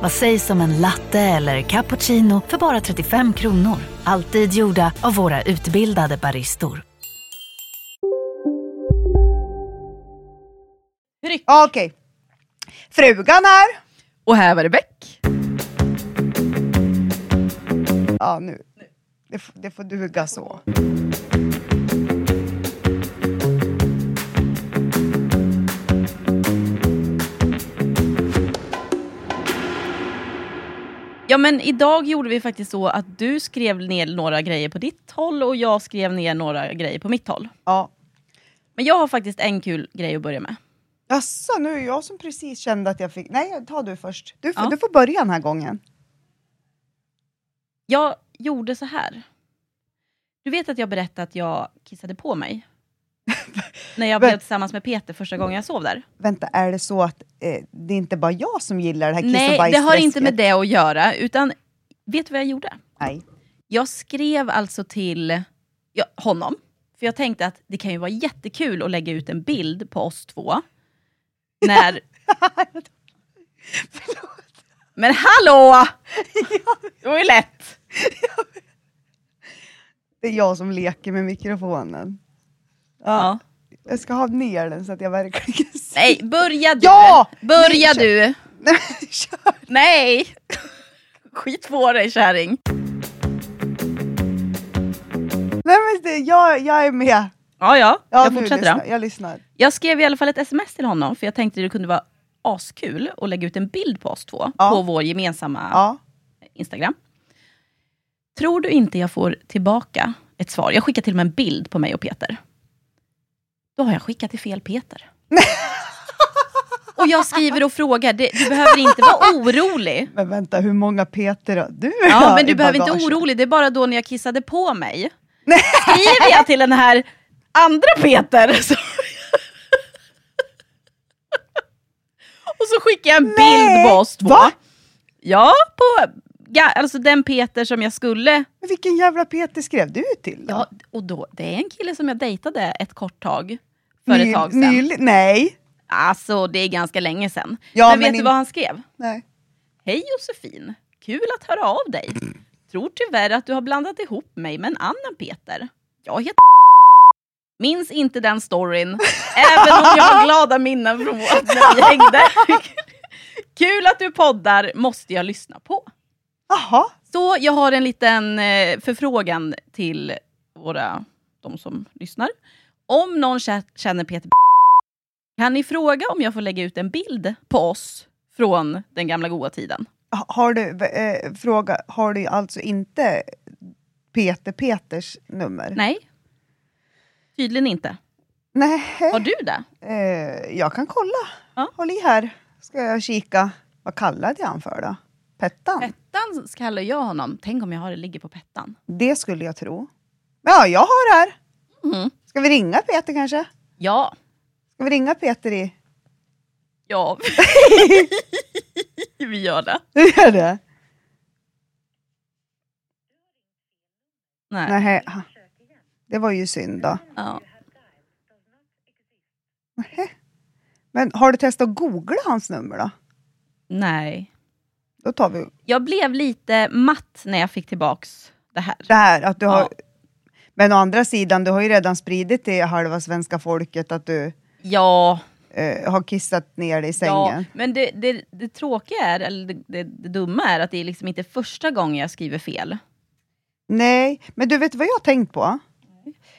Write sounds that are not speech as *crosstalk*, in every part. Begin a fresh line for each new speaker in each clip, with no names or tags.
Vad sägs om en latte eller cappuccino för bara 35 kronor? Alltid gjorda av våra utbildade baristor.
Okej. Frugan här.
Och här var det Beck.
Ja, nu. Det, f- det får duga så.
Ja men idag gjorde vi faktiskt så att du skrev ner några grejer på ditt håll och jag skrev ner några grejer på mitt håll.
Ja.
Men jag har faktiskt en kul grej att börja med.
Jaså, nu är det jag som precis kände att jag fick... Nej, ta du först. Du får,
Ja.
du får börja den här gången.
Jag gjorde så här. Du vet att jag berättade att jag kissade på mig? *laughs* När jag blev tillsammans med Peter första gången jag sov där.
Vänta, är det så att eh, det är inte bara jag som gillar det här kiss och
Nej, det har inte med det att göra. Utan, vet du vad jag gjorde?
Nej.
Jag skrev alltså till ja, honom, för jag tänkte att det kan ju vara jättekul att lägga ut en bild på oss två. När... *laughs* Men hallå! *laughs* Det var ju lätt.
Det är jag som leker med mikrofonen.
Ja.
Jag ska ha ner den så att jag verkligen ser.
Nej, börja du!
Ja!
Börja
Nej,
du!
Nej, kör.
Nej! Skit på dig kärring.
Nej men det, jag, jag är med.
Ja, ja,
Ja,
jag fortsätter
lyssnar,
då.
Jag lyssnar.
Jag skrev i alla fall ett sms till honom, för jag tänkte det kunde vara askul att lägga ut en bild på oss två
Ja.
på vår gemensamma
Ja.
Instagram. Tror du inte jag får tillbaka ett svar? Jag skickar till och med en bild på mig och Peter. Då har jag skickat till fel Peter. *laughs* och jag skriver och frågar, det, du behöver inte vara orolig. *laughs*
Men vänta, hur många Peter har du
Ja, men du behöver inte
bagaget?
vara orolig, det är bara då när jag kissade på mig. Skriver jag till den här andra Peter. *laughs* Så... och så skickar jag en bild
Nej,
på oss två.
va?
Ja, på ga- alltså den Peter som jag skulle
Men vilken jävla Peter skrev du till då?
Ja, och då, det är en kille som jag dejtade ett kort tag. För
Ny-
ett tag sedan.
nyli- Nej.
Alltså, det är ganska länge sedan.
Ja,
men,
men
vet du
in-
vad han skrev?
Nej.
Hej Josefin, kul att höra av dig. Tror tyvärr att du har blandat ihop mig med en annan Peter. Jag heter *laughs* Minns inte den storyn, *laughs* även om jag har glada minnen från när vi hängde. Kul att du poddar, måste jag lyssna på.
Jaha.
Så jag har en liten eh, förfrågan till våra, de som lyssnar. Om någon kä- känner Peter kan ni fråga om jag får lägga ut en bild på oss från den gamla goda tiden?
Ha- Har du, eh, fråga, har du alltså inte Peter Peters nummer?
Nej. Tydligen inte.
Nej.
Har du det?
Eh, jag kan kolla.
Ja.
Håll i här. Ska jag kika. Vad kallade jag han för då? Pettan?
Pettan kallar jag honom. Tänk om jag har det ligger på Pettan.
Det skulle jag tro. Ja, jag har här.
Mhm.
Ska vi ringa Peter kanske?
Ja.
Ska vi ringa Peter i...
Ja. *laughs* vi gör det.
Du gör det?
Nej.
Nej. Det var ju synd då.
Ja.
Men har du testat att googla hans nummer då?
Nej.
Då tar vi
Jag blev lite matt när jag fick tillbaks det här.
det här att du har...
Ja.
Men å andra sidan, du har ju redan spridit till halva svenska folket att du
Ja,
eh, har kissat ner dig i
ja.
sängen.
men det, det, det tråkiga är, eller det, det, det dumma är att det är liksom inte första gången jag skriver fel.
Nej, men du vet vad jag har tänkt på?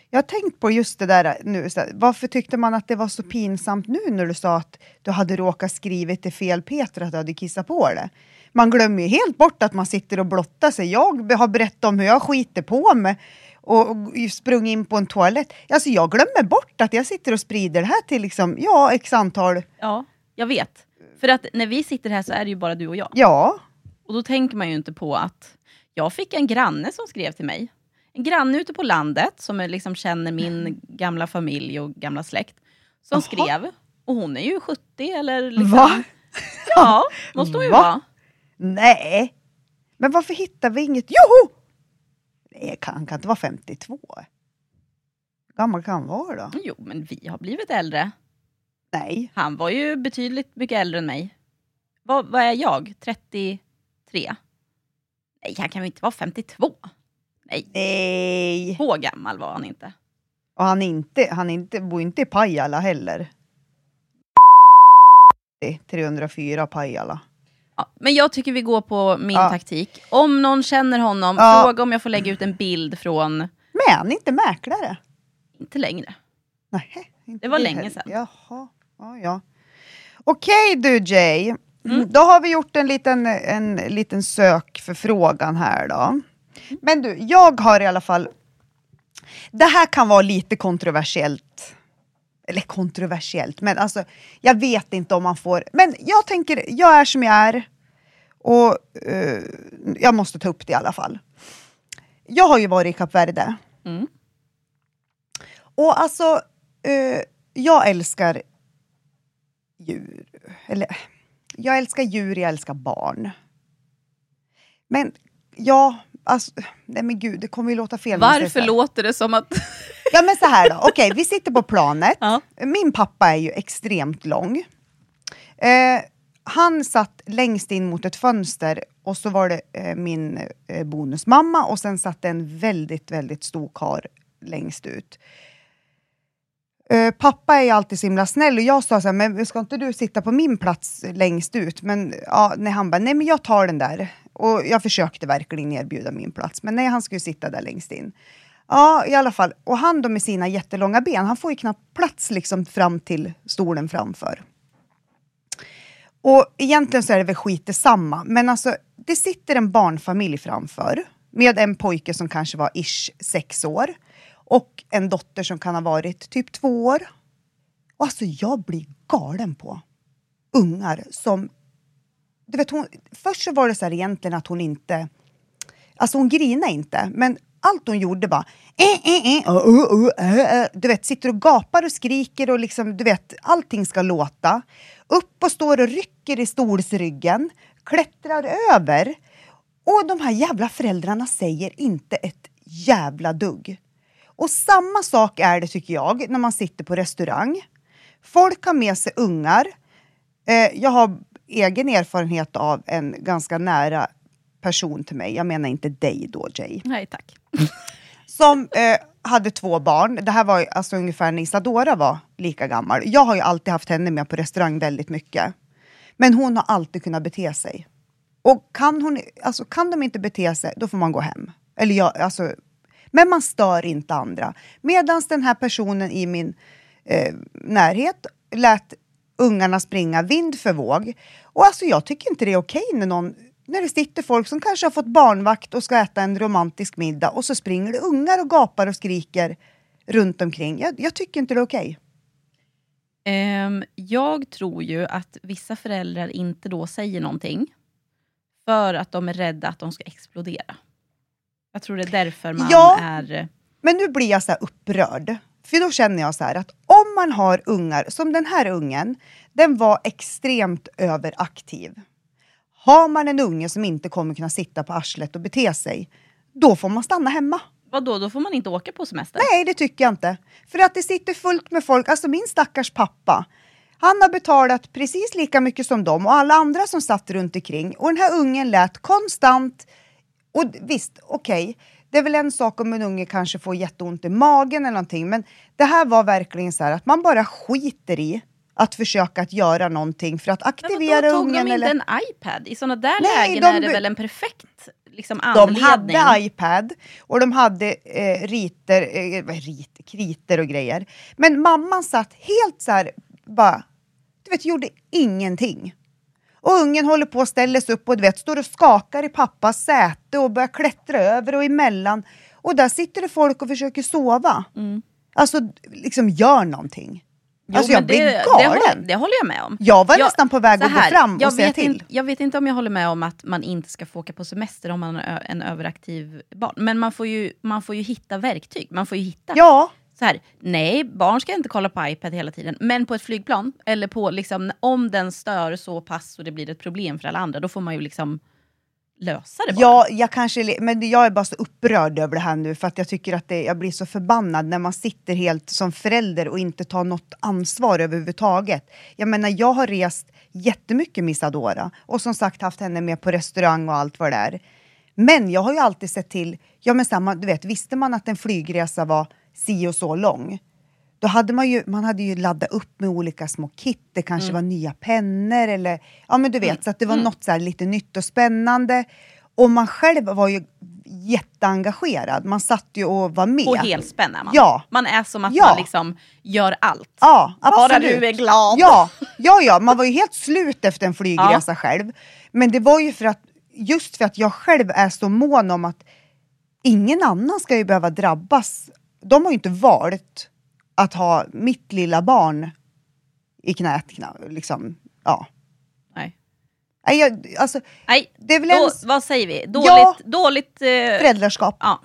Jag har tänkt på just det där nu. Varför tyckte man att det var så pinsamt nu när du sa att du hade råkat skrivit det fel Peter, att du hade kissat på det? Man glömmer ju helt bort att man sitter och blottar sig. Jag har berättat om hur jag skiter på mig och, och sprungit in på en toalett. Alltså jag glömmer bort att jag sitter och sprider det här till liksom, ja, x antal...
Ja, jag vet. För att när vi sitter här så är det ju bara du och jag.
Ja,
Och då tänker man ju inte på att jag fick en granne som skrev till mig. En granne ute på landet som liksom känner min gamla familj och gamla släkt. Som
Jaha.
skrev. Och hon är ju 70 eller liksom...
Va?
Ja, *laughs* måste hon ju
Va?
vara.
nej. Men varför hittar vi inget? Joho! Nej, kan- han kan inte vara 52. Hur gammal kan han vara då?
Jo, men vi har blivit äldre.
Nej.
Han var ju betydligt mycket äldre än mig. Vad, vad är jag? 33? Nej, han kan väl inte vara 52? Nej,
Nej.
så gammal var han inte.
Och han, inte, han inte, bor inte i Pajala heller. 304 Pajala.
Men jag tycker vi går på min
Ja.
taktik. Om någon känner honom,
Ja.
fråga om jag får lägga ut en bild från...
Men inte mäklare.
Inte längre.
Nej, inte
Det var länge sedan.
Jaha, ja, ja. Okej du Jay,
Mm.
då har vi gjort en liten, en liten sökförfrågan här då. Men du, jag har i alla fall... Det här kan vara lite kontroversiellt. Eller kontroversiellt, men alltså jag vet inte om man får... Men jag tänker, jag är som jag är. Och eh, jag måste ta upp det i alla fall. Jag har ju varit i Kap Verde.
Mm.
Och alltså, eh, jag älskar djur. Eller, jag älskar djur, jag älskar barn. Men ja, alltså, nej men gud, det kommer ju låta fel.
Varför låter det som att...
Ja men så här då, okej vi sitter på planet.
Ja.
Min pappa är ju extremt lång. Eh, han satt längst in mot ett fönster och så var det eh, min eh, bonusmamma och sen satt en väldigt, väldigt stor kar längst ut. Eh, pappa är alltid så himla snäll och jag sa så här, men ska inte du sitta på min plats längst ut? Men ja, nej, han bara, nej men jag tar den där. Och jag försökte verkligen erbjuda min plats, men nej han skulle sitta där längst in. Ja, i alla fall. Och han då med sina jättelånga ben, han får ju knappt plats liksom fram till stolen framför. Och egentligen så är det väl skit samma, men alltså det sitter en barnfamilj framför med en pojke som kanske var ish sex år och en dotter som kan ha varit typ två år. Och alltså jag blir galen på ungar som... Du vet, hon, först så var det så här egentligen att hon inte... Alltså hon grinade inte, men allt hon gjorde var... Eh, eh, eh, uh, uh, uh. Du vet, sitter och gapar och skriker och liksom, du vet, allting ska låta. Upp och står och rycker i stolsryggen, klättrar över. Och de här jävla föräldrarna säger inte ett jävla dugg. Och samma sak är det tycker jag när man sitter på restaurang. Folk har med sig ungar. Eh, jag har egen erfarenhet av en ganska nära person till mig. Jag menar inte dig då Jay.
Nej tack.
Som eh, hade två barn. Det här var alltså ungefär när Isadora var lika gammal. Jag har ju alltid haft henne med på restaurang väldigt mycket. Men hon har alltid kunnat bete sig. Och kan, hon, alltså, kan de inte bete sig, då får man gå hem. Eller jag, alltså, men man stör inte andra. Medan den här personen i min eh, närhet lät ungarna springa vind för våg. Och alltså jag tycker inte det är okej när någon när det sitter folk som kanske har fått barnvakt och ska äta en romantisk middag och så springer det ungar och gapar och skriker runt omkring. Jag, jag tycker inte det är okej.
Ehm, jag tror ju att vissa föräldrar inte då säger någonting för att de är rädda att de ska explodera. Jag tror det är därför man
Ja.
är...
Men nu blir jag så upprörd. För då känner jag så här att om man har ungar, som den här ungen, den var extremt överaktiv. Har man en unge som inte kommer kunna sitta på arslet och bete sig, då får man stanna hemma.
Vadå, då får man inte åka på semester?
Nej, det tycker jag inte. För att det sitter fullt med folk, alltså min stackars pappa, han har betalat precis lika mycket som dem och alla andra som satt runt omkring. Och den här ungen lät konstant, och visst, okej, det är väl en sak om en unge kanske får jätteont i magen eller någonting, men det här var verkligen så här att man bara skiter i att försöka att göra någonting för att aktivera
vadå, tog
ungen.
de inte
eller...
en iPad? I sådana där
Nej,
lägen
de
är det väl en perfekt liksom
De
anledning.
hade iPad och de hade eh, riter, eh, rit, kriter och grejer. Men mamman satt helt så här, bara, du vet, gjorde ingenting. Och ungen håller på att ställa sig upp och du vet, står och skakar i pappas säte och börjar klättra över och emellan. Och där sitter det folk och försöker sova.
Mm.
Alltså, liksom gör någonting.
Jo,
alltså jag blir galen.
Det håller, det håller jag med om.
Jag var nästan på väg att gå
här,
fram och
jag
säga
vet
till.
Inte, jag vet inte om jag håller med om att man inte ska få åka på semester om man är en överaktiv barn. Men man får ju, man får ju hitta verktyg. Man får ju hitta.
Ja,
Så här, nej, barn ska inte kolla på iPad hela tiden. Men på ett flygplan, eller på liksom, om den stör så pass och det blir ett problem för alla andra, då får man ju liksom lösa det bara.
Ja, jag kanske, men jag är bara så upprörd över det här nu för att jag tycker att det, jag blir så förbannad när man sitter helt som förälder och inte tar något ansvar överhuvudtaget. Jag menar, jag har rest jättemycket med Isadora och som sagt haft henne med på restaurang och allt vad det är. Men jag har ju alltid sett till, ja men samma, du vet, visste man att en flygresa var si och så lång, då hade man ju, man hade ju laddat upp med olika små kit, det kanske var nya pennor eller, ja men du vet, så att det var något så lite nytt och spännande. Och man själv var ju jätteengagerad, man satt ju och var med.
På helspänn är man.
Ja.
Man är som att
Ja.
man liksom gör allt.
Ja,
Bara
absolut.
du är glad.
Ja, ja, ja, man var ju helt slut efter en flygresa själv. Men det var ju för att, just för att jag själv är så mån om att ingen annan ska ju behöva drabbas. De har ju inte valt att ha mitt lilla barn i knät. Liksom. Ja.
Nej.
Nej, jag, alltså,
Nej,
det är väl
då,
en
vad säger vi? Dåligt...
Ja.
dåligt eh,
föräldraskap.
ja,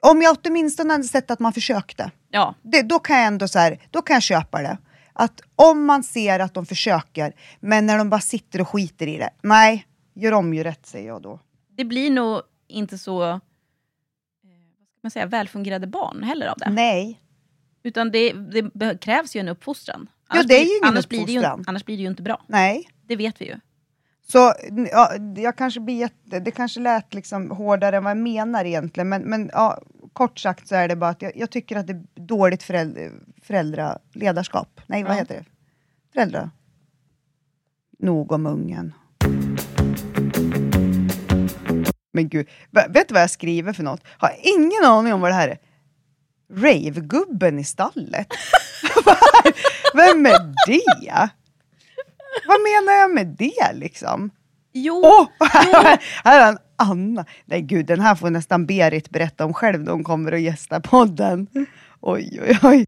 Om jag åtminstone hade sett att man försökte.
ja.
det, då kan jag ändå så här, då kan jag köpa det. Att om man ser att de försöker, men när de bara sitter och skiter i det, nej, gör om ju rätt säger jag då.
Det blir nog inte så eh, man säga, välfungerade barn heller av det.
Nej.
Utan det, det krävs ju en uppfostran.
Ja, det är ju ingen
annars Blir ju,
uppfostran.
annars blir det ju inte bra.
Nej.
Det vet vi ju.
Så ja, jag kanske blir jätte, det kanske lät liksom hårdare än vad jag menar egentligen, men, men ja, kort sagt så är det bara att jag, jag tycker att det är dåligt föräldra, föräldraledarskap. Nej, vad
Ja.
heter det? Föräldra... Nog om ungen. Men gud, vet du vad jag skriver för något? Har ingen aning om vad det här är. Ravegubben i stallet? *laughs* Vem är det? Vad menar jag med det liksom?
Jo,
Åh! *laughs* här är en Anna. Nej gud, den här får nästan Berit berätta om själv när hon kommer och gästar podden. Oj, oj, oj.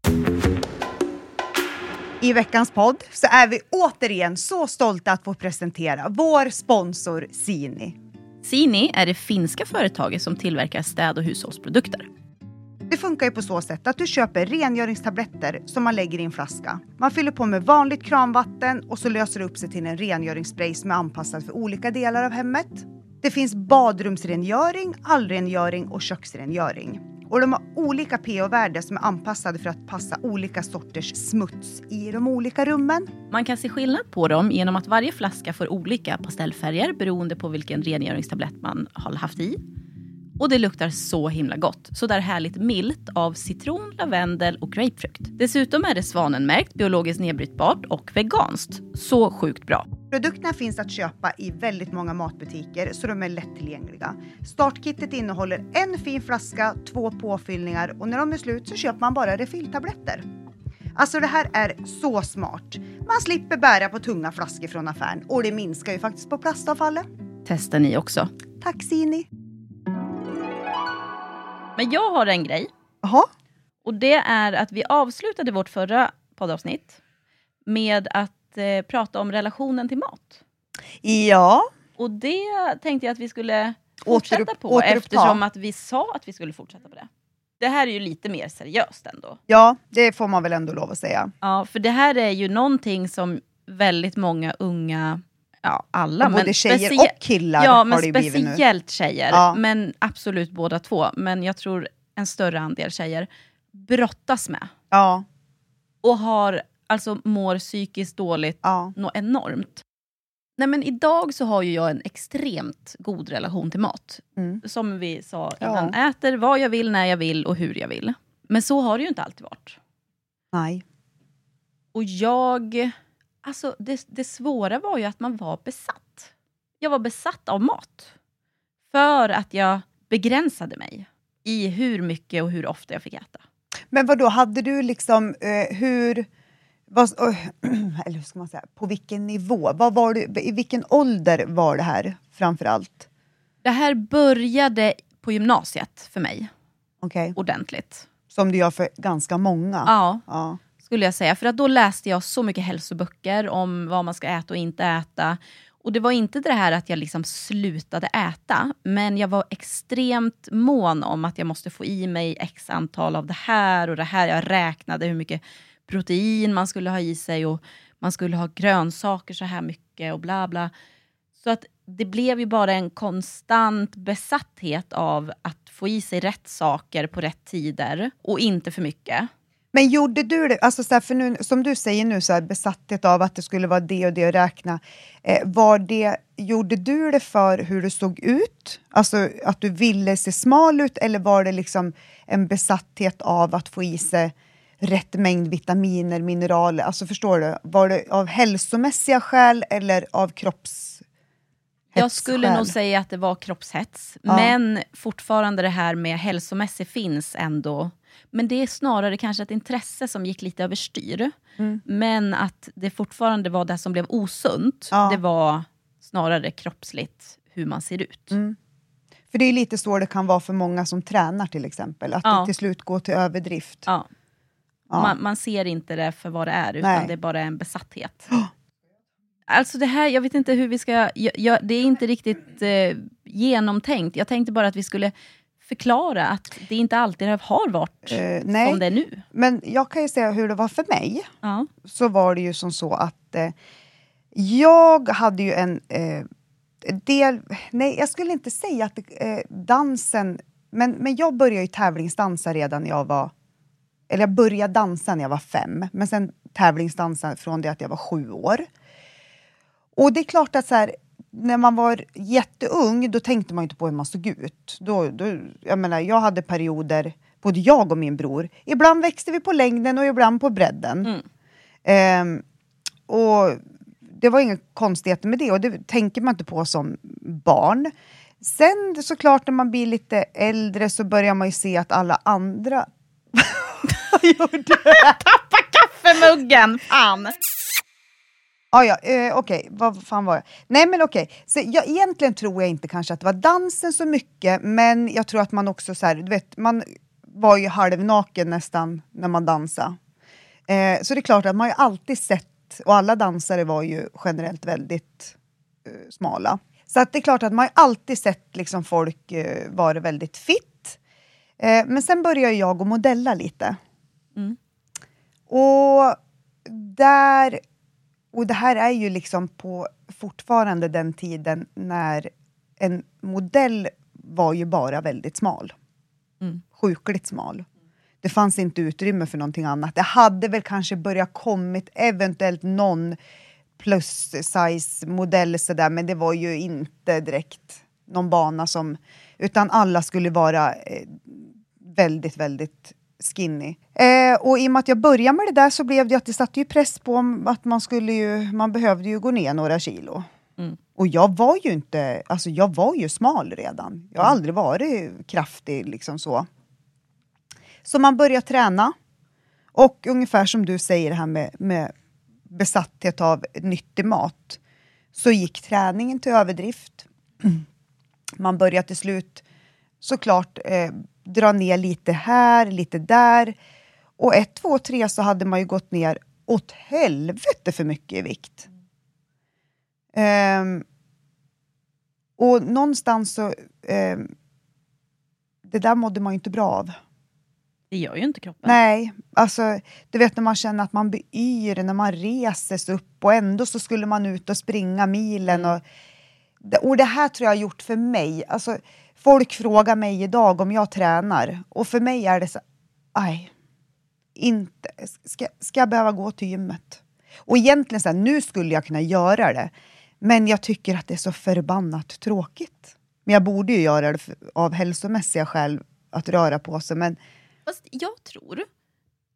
I veckans podd så är vi återigen så stolta att få presentera vår sponsor Sini.
Sini är det finska företaget som tillverkar städ och hushållsprodukter.
Det funkar ju på så sätt att du köper rengöringstabletter som man lägger i en flaska. Man fyller på med vanligt kranvatten och så löser det upp sig till en rengöringsspray som är anpassad för olika delar av hemmet. Det finns badrumsrengöring, allrengöring och köksrengöring. Och de har olika pH-värden som är anpassade för att passa olika sorters smuts i de olika rummen.
Man kan se skillnad på dem genom att varje flaska får olika pastellfärger beroende på vilken rengöringstablett man har haft i. Och det luktar så himla gott. Så där härligt milt av citron, lavendel och grapefrukt. Dessutom är det svanenmärkt, biologiskt nedbrytbart och veganskt. Så sjukt bra.
Produkterna finns att köpa i väldigt många matbutiker så de är lättillgängliga. Startkittet innehåller en fin flaska, två påfyllningar och när de är slut så köper man bara refilltabletter. Alltså det här är så smart. Man slipper bära på tunga flaskor från affären och det minskar ju faktiskt på plastavfallet.
Testar ni också.
Tack Sini!
Men jag har en grej.
Jaha,
Och det är att vi avslutade vårt förra poddavsnitt med att eh, prata om relationen till mat.
ja.
Och det tänkte jag att vi skulle fortsätta
Återupp-
på
återuppta.
eftersom att vi sa att vi skulle fortsätta på det. Det här är ju lite mer seriöst ändå.
Ja, det får man väl ändå lov att säga.
Ja, för det här är ju någonting som väldigt många unga, ja alla,
Både
men
tjejer och killar
Ja,
har
men
det ju blivit nu.
speciellt tjejer,
Ja.
men absolut båda två. Men jag tror en större andel tjejer brottas med
Ja,
och har, alltså mår psykiskt dåligt
ja.
något enormt. Nej men idag så har ju jag en extremt god relation till mat.
Mm.
Som vi sa
Ja.
innan, äter vad jag vill, när jag vill och hur jag vill. Men så har det ju inte alltid varit.
Nej.
Och jag... Alltså det, det svåra var ju att man var besatt. Jag var besatt av mat. För att jag begränsade mig i hur mycket och hur ofta jag fick äta.
Men vad då hade du liksom, eh, hur... Vad, *clears throat* eller hur ska man säga? På vilken nivå? Vad var du, I vilken ålder var det här framför allt?
Det här började på gymnasiet för mig,
Okej.
ordentligt.
Som du gör för ganska många?
Ja,
Ja
skulle jag säga. För att då läste jag så mycket hälsoböcker om vad man ska äta och inte äta. Och det var inte det här att jag liksom slutade äta, men jag var extremt mån om att jag måste få i mig x antal av det här och det här. Jag räknade hur mycket protein man skulle ha i sig och man skulle ha grönsaker så här mycket och bla bla. Så att det blev ju bara en konstant besatthet av att få i sig rätt saker på rätt tider och inte för mycket.
Men gjorde du det, alltså så här, för nu, som du säger nu, så här, besatthet av att det skulle vara det och det att räkna. Eh, var det, gjorde du det för hur du såg ut? Alltså att du ville se smal ut eller var det liksom en besatthet av att få i sig rätt mängd vitaminer, mineraler? Alltså förstår du? Var det av hälsomässiga skäl eller av kropps...
Jag skulle nog säga att det var kroppshets.
Ja.
Men fortfarande det här med hälsomässigt finns ändå. Men det är snarare kanske ett intresse som gick lite överstyr.
Mm.
Men att det fortfarande var det som blev osunt.
Ja.
Det var snarare kroppsligt hur man ser ut.
Mm. För det är lite så det kan vara för många som tränar till exempel, att
Ja.
det till slut går till överdrift.
Ja. Man, man ser inte det för vad det är, utan
Nej.
det är bara en besatthet. *gasps* Alltså det här, jag vet inte hur vi ska... Jag, jag, det är inte riktigt eh, genomtänkt. Jag tänkte bara att vi skulle förklara att det inte alltid har varit
Eh, nej.
som det är nu.
Men jag kan ju säga hur det var för mig.
Ja.
så var det ju som så att eh, jag hade ju en eh, del... Nej, jag skulle inte säga att eh, dansen... Men, men jag började ju tävlingsdansa redan när jag var... Eller jag började dansa när jag var fem, men sen tävlingsdansa från det att jag var sju år. Och det är klart att så här, när man var jätteung, då tänkte man inte på hur man såg ut. Då, då, jag menar, jag hade perioder, både jag och min bror. Ibland växte vi på längden och ibland på bredden.
Mm.
Ehm, och det var inga konstigheter med det och det tänker man inte på som barn. Sen såklart när man blir lite äldre så börjar man ju se att alla andra... Vad *laughs* gjorde *laughs* du?
Kaffemuggen! Fan!
Ah, ja, eh, okej, vad fan var jag? Nej men okej, så jag, egentligen tror jag inte kanske att det var dansen så mycket, men jag tror att man också så här, du vet, man var ju halvnaken nästan när man dansade. Eh, så det är klart att man har ju alltid sett, och alla dansare var ju generellt väldigt eh, smala. Så att det är klart att man har alltid sett liksom folk eh, vara väldigt fit. Eh, men sen började jag att modella lite.
Mm.
Och där och det här är ju liksom på fortfarande den tiden när en modell var ju bara väldigt smal.
Mm.
Sjukligt smal. Det fanns inte utrymme för någonting annat. Det hade väl kanske börjat kommit eventuellt någon plus size modell sådär, men det var ju inte direkt någon bana som... Utan alla skulle vara eh, väldigt, väldigt skinny. Eh, och i och med att jag började med det där så blev det att det satte ju press på om att man skulle ju, man behövde ju gå ner några kilo.
Mm.
Och jag var ju inte, alltså jag var ju smal redan. Jag har aldrig varit kraftig liksom så. Så man började träna. Och ungefär som du säger det här med, med besatthet av nyttig mat. Så gick träningen till överdrift. *clears throat* Man började till slut såklart eh, dra ner lite här, lite där. Och ett, två, tre så hade man ju gått ner åt helvete för mycket i vikt. Ehm, och någonstans så... ehm, det där mådde man ju inte bra av.
Det gör ju inte kroppen.
Nej, alltså du vet när man känner att man blir yr när man reser sig upp och ändå så skulle man ut och springa milen. Och, det- och det här tror jag har gjort för mig. Alltså, folk frågar mig idag om jag tränar och för mig är det så aj, inte, ska, ska jag behöva gå till gymmet? Och egentligen så här, nu skulle jag kunna göra det, men jag tycker att det är så förbannat tråkigt. Men jag borde ju göra det för, av hälsomässiga skäl, att röra på sig, men
Fast jag tror,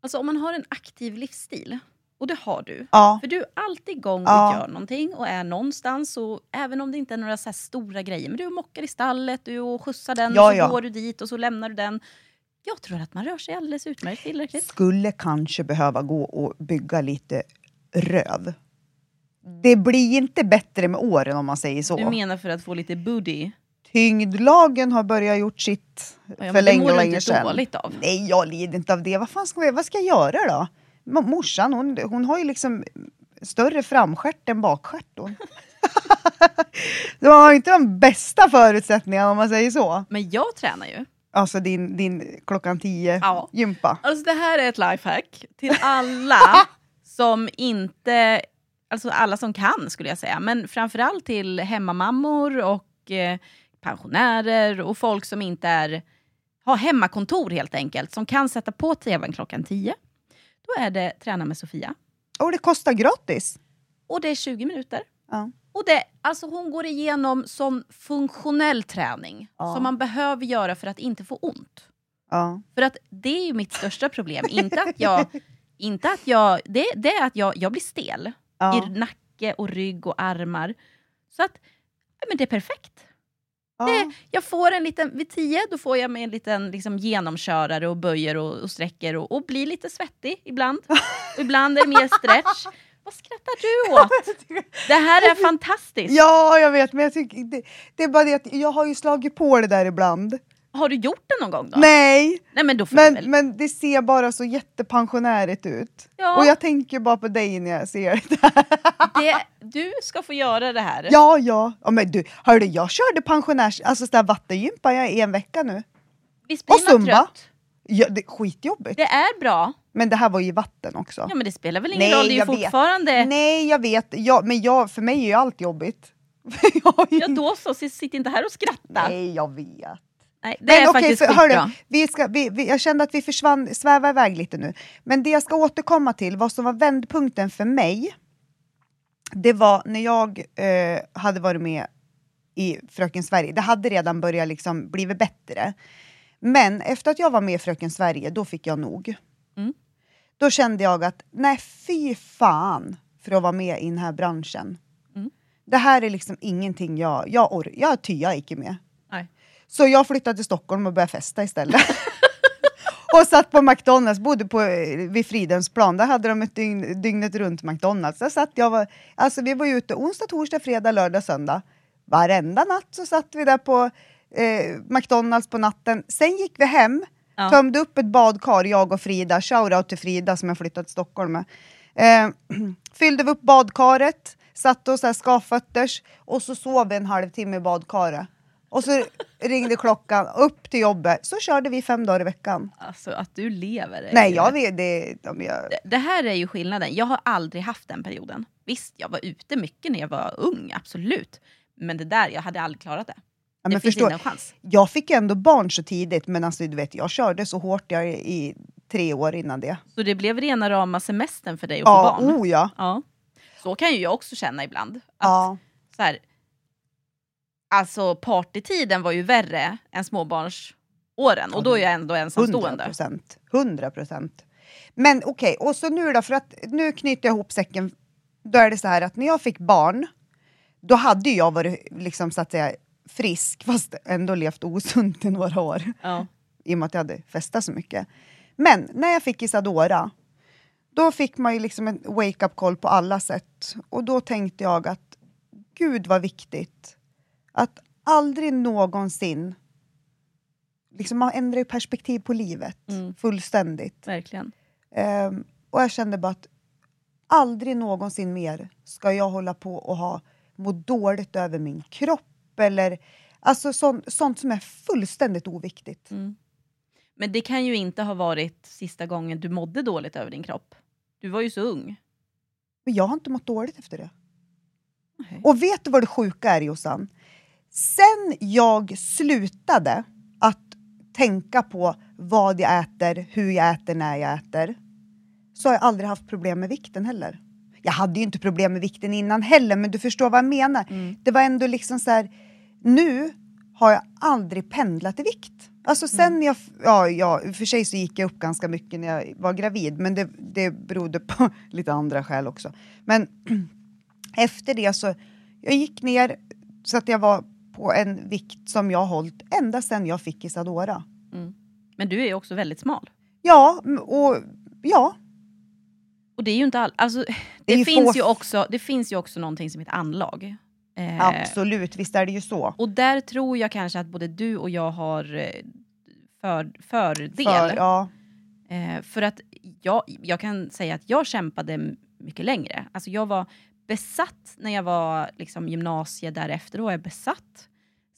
alltså om man har en aktiv livsstil och det har du.
Ja.
För du är alltid igång och
Ja.
gör någonting och är någonstans. Och även om det inte är några så stora grejer. Men du mockar i stallet, du och skjutsar den,
Ja,
och så
ja.
går du dit och så lämnar du den. Jag tror att man rör sig alldeles utmärkt tillräckligt.
Skulle kanske behöva gå och bygga lite röv. Det blir inte bättre med åren om man säger så.
Du menar för att få lite booty?
Tyngdlagen har börjat gjort sitt
Ja,
för
det
länge,
mår du
länge
inte
sedan.
dåligt av.
Nej, jag lider inte av det. Vad fan ska jag, vad ska jag göra då? Mo- Morsan, hon, hon har ju liksom större framstjärt än bakstjärt. *laughs* De har inte de bästa förutsättningarna om man säger så.
Men jag tränar ju.
Alltså din, din klockan tio
Ja.
gympa.
Alltså det här är ett lifehack till alla *laughs* som inte, alltså alla som kan skulle jag säga, men framförallt till hemmamammor och eh, pensionärer och folk som inte är, har hemmakontor helt enkelt, som kan sätta på tvn klockan 10. Då är det Träna med Sofia.
Och det kostar gratis.
Och det är 20 minuter.
Ja.
Och det, alltså hon går igenom sån funktionell träning
Ja.
som man behöver göra för att inte få ont.
Ja.
För att det är ju mitt största problem. inte att jag... *laughs* Inte att jag det, det är att jag, jag blir stel i nacke och rygg och armar. Så att men det är perfekt.
Ja.
Det, jag får en liten, vid tio då får jag mig en liten liksom, genomkörare och böjer och, och sträcker och, och blir lite svettig ibland. Och *laughs* ibland är det mer stretch. Vad skrattar du åt? Det här är fantastiskt.
ja, jag vet, men jag tycker det, det är bara det att jag har ju slagit på det där ibland.
Har du gjort det någon gång då?
Nej,
Nej men då får du
men,
väl.
men det ser bara så jättepensionärigt ut.
Ja.
Och jag tänker bara på dig när jag ser det där.
Det, du ska få göra det här.
Ja, ja. ja men du, hörde, jag körde pensionärs... Alltså sådär vattengympa jag i en vecka nu.
Visst blir
Och
man
zumba.
trött?
Ja, det är skitjobbigt.
Det är bra.
Men det här var ju vatten också.
Ja men det spelar väl ingen
Nej,
roll, det är ju
jag vet.
fortfarande...
Nej, jag vet. Ja, men jag, för mig är ju allt jobbigt. *laughs* ju-
Ja då så, sitt inte här och skratta. Nej,
jag vet.
Det
Men
är
okej,
faktiskt
för, hörru, vi ska, vi, vi, jag kände att vi försvann, svävar iväg lite nu. Men det jag ska återkomma till, vad som var vändpunkten för mig, det var när jag eh, hade varit med i Fröken Sverige. Det hade redan börjat liksom blivit bättre. Men efter att jag var med i Fröken Sverige, då fick jag nog.
Mm.
Då kände jag att, nej fy fan för att vara med i den här branschen.
Mm.
Det här är liksom ingenting jag... Jag, or, jag tyar inte med. Så jag flyttade till Stockholm och började festa istället. *laughs* och satt på McDonalds, bodde på, vid Fridhemsplan. Där hade de ett dygn, dygnet runt McDonalds. Där satt jag, var, alltså vi var ute onsdag, torsdag, fredag, lördag, söndag. Varenda natt så satt vi där på eh, McDonalds på natten. Sen gick vi hem,
Ja.
tömde upp ett badkar, jag och Frida. Shoutout till Frida som jag flyttat till Stockholm med. Eh, *clears throat* fyllde vi upp badkaret, satte oss här skavfötters och så sov vi en halvtimme i badkaret. Och så ringde klockan, upp till jobbet, så körde vi fem dagar i veckan.
Alltså att du lever.
Nej, jag vet det. De gör.
Det- Det här är ju skillnaden. Jag har aldrig haft den perioden. Visst, jag var ute mycket när jag var ung, absolut. Men det där, jag hade aldrig klarat det.
Ja,
det finns
förstå,
ingen chans.
jag fick ändå barn så tidigt, men alltså, du vet, jag körde så hårt jag i tre år innan det.
Så det blev rena rama semestern för dig att
Ja,
få barn?
oh ja.
Ja. Så kan ju jag också känna ibland. Att
ja.
så här, alltså partytiden var ju värre än småbarnsåren och då är jag ändå
100
ensamstående.
procent. 100 procent. Men okej, och så nu då, för att nu knyter jag ihop säcken. Då är det så här att när jag fick barn, då hade jag varit liksom så att säga frisk, fast ändå levt osunt i några år.
Ja.
i och med att jag hade festat så mycket. Men när jag fick Isadora, då fick man ju liksom en wake-up call på alla sätt. Och då tänkte jag att gud vad viktigt att aldrig någonsin Liksom man ändrar ju perspektiv på livet
Mm.
fullständigt.
Verkligen.
Ehm, och jag kände bara att aldrig någonsin mer ska jag hålla på och ha må dåligt över min kropp eller alltså sånt, sånt som är fullständigt oviktigt.
Mm. Men det kan ju inte ha varit sista gången du mådde dåligt över din kropp. Du var ju så ung.
Men jag har inte mått dåligt efter det.
Nej.
Och vet du vad det sjuka är Jossan? Sen jag slutade att tänka på vad jag äter, hur jag äter, när jag äter, så har jag aldrig haft problem med vikten heller. Jag hade ju inte problem med vikten innan heller, men du förstår vad jag menar.
Mm.
Det var ändå liksom så här, nu har jag aldrig pendlat i vikt. Alltså sen jag, ja, ja, för sig så gick jag upp ganska mycket när jag var gravid, men det, det berodde på *laughs* lite andra skäl också. Men *clears throat* efter det så, jag gick ner så att jag var på en vikt som jag har hållit ända sedan jag fick Isadora.
Men du är också väldigt smal.
Ja, och ja,
Och det är ju inte all... Alltså, det,
Det
finns
få-
ju också, det finns ju också någonting som heter anlag. Eh,
absolut, visst är det ju så.
Och där tror jag kanske att både du och jag har eh, för, fördel.
För, ja,
Eh, för att jag, jag kan säga att jag kämpade mycket längre. Alltså jag var besatt när jag var liksom gymnasie därefter, då var jag besatt.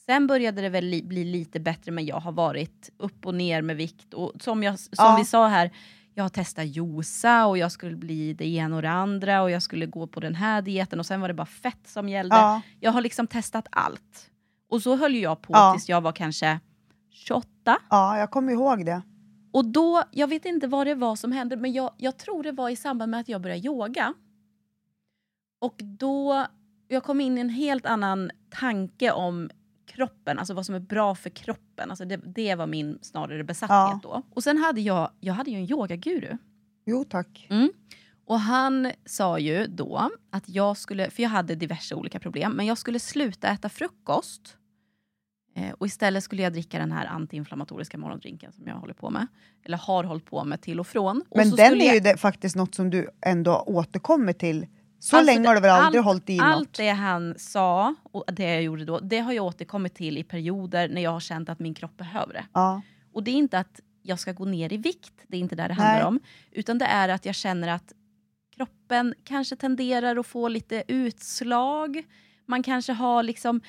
Sen började det väl li, bli lite bättre men jag har varit upp och ner med vikt och som, jag, som
Ja.
vi sa här, jag har testat josa och jag skulle bli det ena och det andra och jag skulle gå på den här dieten och sen var det bara fett som gällde.
ja,
Jag har liksom testat allt. Och så höll jag på
Ja.
tills jag var kanske 28.
ja, jag kommer ihåg det.
Och då, jag vet inte vad det var som hände, men jag, jag tror det var i samband med att jag började yoga. Och då, jag kom in i en helt annan tanke om kroppen, alltså vad som är bra för kroppen. Alltså det, det var min snarare besatthet
Ja.
då. Och sen hade jag, jag hade ju en yogaguru.
Jo tack.
Mm. Och han sa ju då att jag skulle, för jag hade diverse olika problem, men jag skulle sluta äta frukost. Eh, och istället skulle jag dricka den här antiinflammatoriska morgondrinken som jag håller på med. Eller har hållit på med till och från. Och
Men den är
jag,
ju det, faktiskt något som du ändå återkommer till. Så
Alltså,
länge har du väl
allt-
aldrig hållit i
Allt
något?
det han sa och det jag gjorde då, det har jag återkommit till i perioder när jag har känt att min kropp behöver det.
Ja,
Och det är inte att jag ska gå ner i vikt, det är inte där det
Nej.
handlar om. Utan det är att jag känner att kroppen kanske tenderar att få lite utslag. Man kanske har liksom...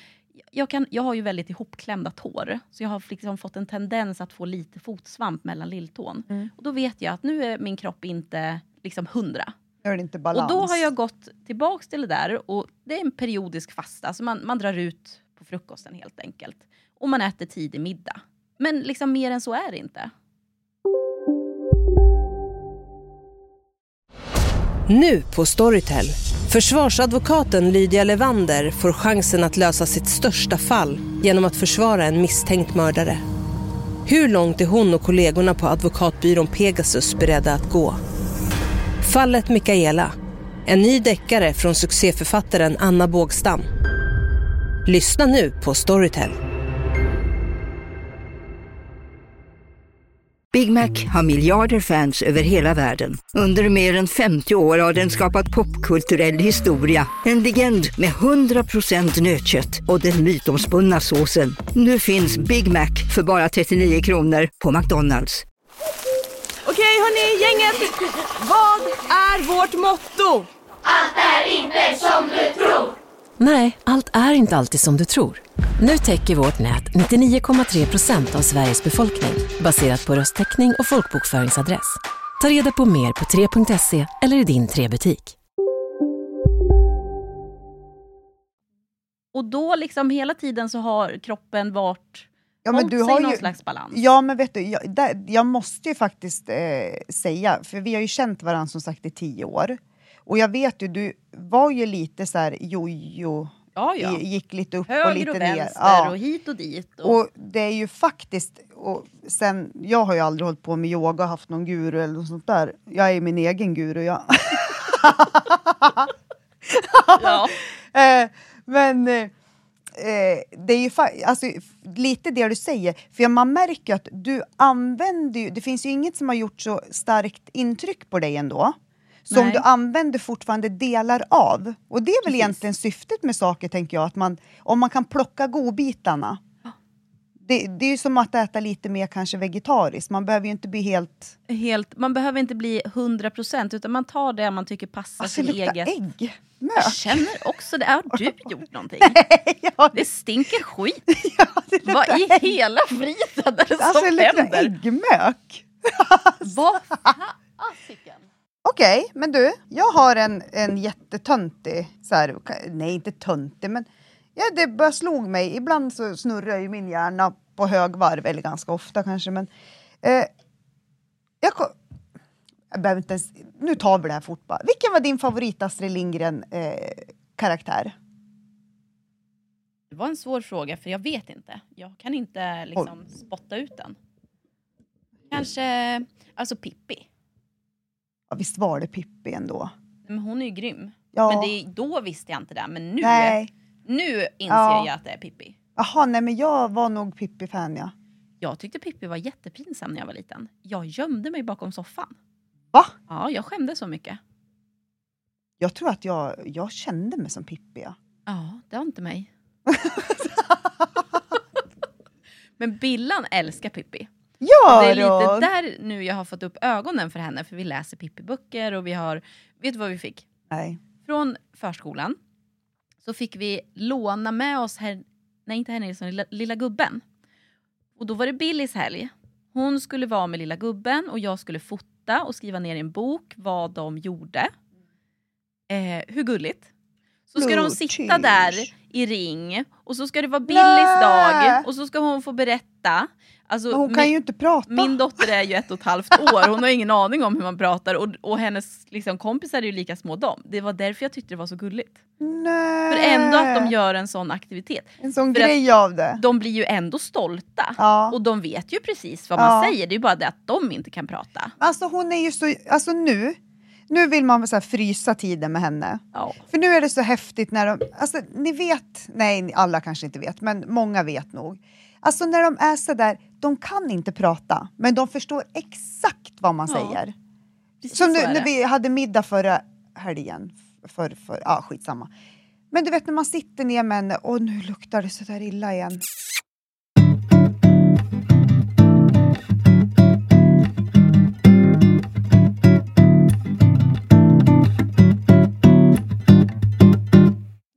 Jag, kan, jag har ju väldigt ihopklämda tår, så jag har liksom fått en tendens att få lite fotsvamp mellan lilltån.
Mm.
Och då vet jag att nu är min kropp inte liksom hundra.
Nu är det inte balans.
Och då har jag gått tillbaks till det där och det är en periodisk fasta, så man, man drar ut på frukosten helt enkelt. Och man äter tidig middag. Men liksom mer än så är det inte.
Nu på Storytel. Försvarsadvokaten Lydia Levander får chansen att lösa sitt största fall genom att försvara en misstänkt mördare. Hur långt är hon och kollegorna på advokatbyrån Pegasus beredda att gå? Fallet Mikaela. En ny deckare från succéförfattaren Anna Bågstam. Lyssna nu på Storytel.
Big Mac har miljarder fans över hela världen. Under mer än 50 år har den skapat popkulturell historia. En legend med 100% nötkött och den mytomspunna såsen. Nu finns Big Mac för bara 39 kronor på McDonalds.
Hörni, gänget! Vad är vårt motto?
Nej, allt är inte alltid som du tror. Nu täcker vårt nät 99,3 procent av Sveriges befolkning baserat på röstteckning och folkbokföringsadress. Ta reda på mer på 3.se eller i din 3-butik.
Och då liksom hela tiden så har kroppen varit
ja, men
hållit
du har
någon
ju,
slags balans.
Ja, men vet du, jag, där, jag måste ju faktiskt eh, säga, för vi har ju känt varandra som sagt i tio år. Och jag vet ju, du var ju lite så här jojo,
ja, ja.
gick lite upp och
Höger
lite
och
ner.
vänster
Ja.
och hit och dit. Och,
Och det är ju faktiskt, och sen, jag har ju aldrig hållit på med yoga, haft någon guru eller något sånt där. Jag är ju min egen guru, jag.
ja. *laughs* *laughs*
Eh, men eh, eh, det är ju alltså, lite det du säger, för man märker att du använder ju, det finns ju inget som har gjort så starkt intryck på dig ändå. Som
Nej.
du använder fortfarande delar av. Och det är väl
Precis.
egentligen syftet med saker, tänker jag, att man, om man kan plocka godbitarna. Det, det är ju som att äta lite mer kanske vegetariskt, man behöver ju inte bli helt...
Helt, man behöver inte bli 100% utan man tar det man tycker passar
Alltså det
sin
luktar
eget.
ägg!
Jag
Mök!
känner också det. Har du *laughs* gjort någonting? *laughs*
ja,
Det stinker skit. *laughs*
ja, det luktar
Vad i
ägg.
hela friden är det
Alltså det
som
luktar
händer?
äggmök!
Vad fasiken?
Okej, men du, jag har en, en jättetöntig, så här, nej inte töntig, men ja, det bara slog mig. Ibland så snurrar ju min hjärna på högvarv, eller ganska ofta kanske, men eh, jag, jag behöver inte ens, nu tar vi det här fort bara. Vilken var din favorit Astrid Lindgren eh?
Det var en svår fråga för jag vet inte. Jag kan inte liksom spotta ut den. Kanske, alltså Pippi.
Ja, visst var det Pippi ändå?
Men hon är ju grym.
Ja.
Men det, då visste jag inte det. Men nu,
Nej.
nu inser
Ja.
jag att det är Pippi.
Jaha, nej men jag var nog Pippi-fan ja.
Jag tyckte Pippi var jättepinsam när jag var liten. Jag gömde mig bakom soffan.
Va?
Ja, jag skämde så mycket.
Jag tror att jag, jag kände mig som Pippi ja.
Ja, det har inte mig. *laughs* Men Billan älskar Pippi.
Ja
det är lite där nu jag har fått upp ögonen för henne för vi läser Pippi-böcker och vi har, vet du vad vi fick?
Nej.
Från förskolan så fick vi låna med oss, her, nej inte Herr Nilsson, lilla, lilla gubben. Och då var det Billys helg. Hon skulle vara med lilla gubben och jag skulle fota och skriva ner i en bok vad de gjorde. Eh, hur gulligt? Så ska de sitta där i ring och så ska det vara Billys dag och så ska hon få berätta. Alltså,
Men hon kan
min-
ju inte prata.
min dotter är ju ett och ett halvt år, hon har ingen aning om hur man pratar och, och hennes liksom, kompisar är ju lika små dem. Det var därför jag tyckte det var så gulligt.
Nej.
För ändå att de gör en sån aktivitet.
En sån
för
grej av det.
De blir ju ändå stolta.
Ja.
Och de vet ju precis vad man
Ja.
säger, det är bara det att de inte kan prata.
Alltså hon är ju så, alltså nu, nu vill man så frysa tiden med henne.
Ja.
För nu är det så häftigt när de, alltså ni vet, nej alla kanske inte vet, men många vet nog. Alltså när de är så där, de kan inte prata, men de förstår exakt vad man
Ja,
säger.
Precis
Som nu
är
när vi hade middag förra helgen, för, för, ja skitsamma. Men du vet när man sitter ner med henne och nu luktar det så där illa igen.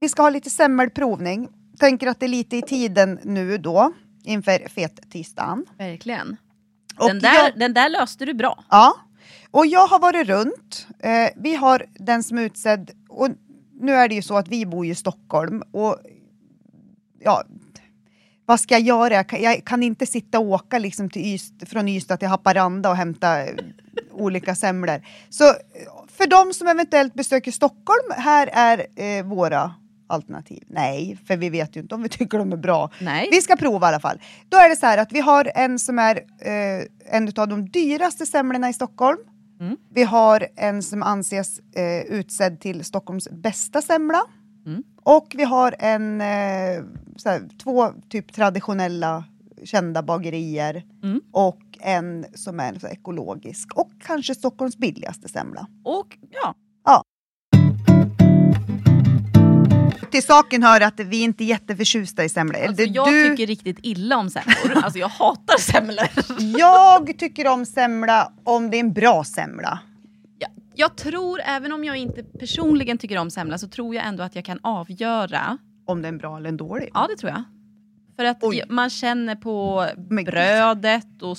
Vi ska ha lite semmelprovning. Tänker att det är lite i tiden nu då inför fet-tisdagen.
Verkligen.
Och
Den där,
jag-
den där löste du bra.
Ja, och jag har varit runt. Eh, vi har den som är utsedd, och nu är det ju så att vi bor i Stockholm och ja, vad ska jag göra? Jag kan, jag kan inte sitta och åka liksom till Ystad, från Ystad till Haparanda och hämta eh, olika semlor. Så eh, för de som eventuellt besöker Stockholm, här är eh, våra alternativ. Nej, för vi vet ju inte om vi *laughs* tycker de är bra.
Nej.
Vi ska prova i alla fall. Då är det så här att vi har en som är eh, en av de dyraste semlorna i Stockholm.
Mm.
Vi har en som anses eh, utsedd till Stockholms bästa semla.
Mm.
Och vi har en, eh, så här, två typ traditionella kända bagerier
Mm.
och en som är ekologisk och kanske Stockholms billigaste semla.
Och ja,
Till saken hör att vi inte är jätteförtjusta i semlor.
Alltså, jag
du-
tycker riktigt illa om semlor. *laughs* Alltså jag hatar semlor.
Jag tycker om semla om det är en bra semla.
Jag, jag tror, även om jag inte personligen tycker om semla, så tror jag ändå att jag kan avgöra.
Om det är en bra eller en dålig.
Ja, det tror jag. För att
Oj.
man känner på
Men
brödet och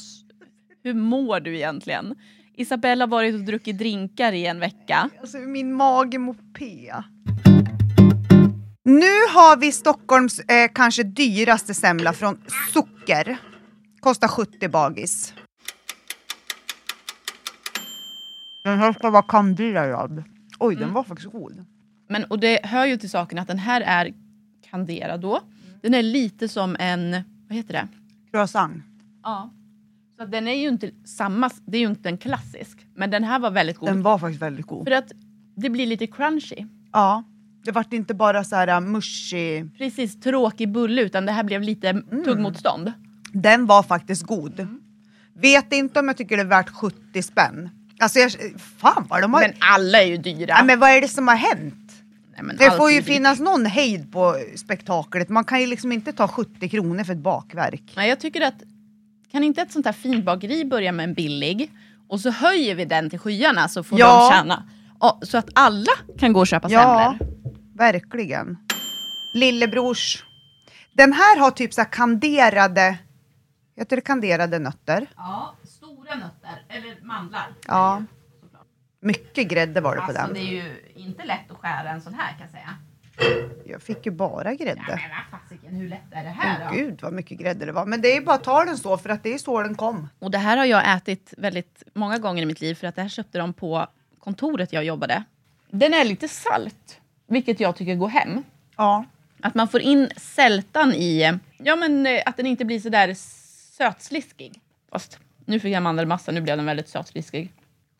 hur mår du egentligen? Isabella har varit och druckit drinkar i en vecka.
Alltså min mage mår P. Nu har vi Stockholms eh, kanske dyraste semla från Socker. Kostar 70 bagis. Den här ska vara kanderad. Oj, den var faktiskt god.
Men, och det hör ju till saken att den här är kanderad då. Den är lite som en, vad heter det?
Croissant.
Ja. Så den är ju inte samma, det är ju inte en klassisk. Men den här var väldigt god.
Den var faktiskt väldigt god.
För att det blir lite crunchy.
Ja, det vart inte bara så här uh, mushy.
Precis, tråkig bulle utan det här blev lite
Mm.
tuggmotstånd.
Den var faktiskt god. Vet inte om jag tycker det är värt 70 spänn. Alltså jag, fan vad de har...
Men alla är ju dyra.
ja, men vad är det som har hänt?
Nej,
Det får ju
dyrt.
finnas någon hejd på spektaklet. Man kan ju liksom inte ta 70 kronor för ett bakverk.
Nej, jag tycker att kan inte ett sånt här finbageri börja med en billig och så höjer vi den till skyarna så får
Ja.
de tjäna. Så att alla kan gå och köpa
Ja,
semlor.
Verkligen. Lillebrors. Den här har typ så här kanderade, heter det kanderade nötter?
Ja, stora nötter, eller mandlar.
Ja. Mycket grädde var det på
Alltså
den.
det är ju inte lätt att skära en sån här kan jag säga.
Jag fick ju bara grädde.
Ja, men vad fasiken, hur lätt är det här
Åh
då?
gud vad mycket grädde det var. Men det är ju bara att ta den så för att det är så den kom.
Och det här har jag ätit väldigt många gånger i mitt liv för att det här köpte de på kontoret jag jobbade. Den är lite salt, vilket jag tycker går hem.
Ja.
Att man får in sältan i, ja men eh, att den inte blir så där sötsliskig. Fast nu fick jag mandelmassa, nu blev den väldigt sötsliskig.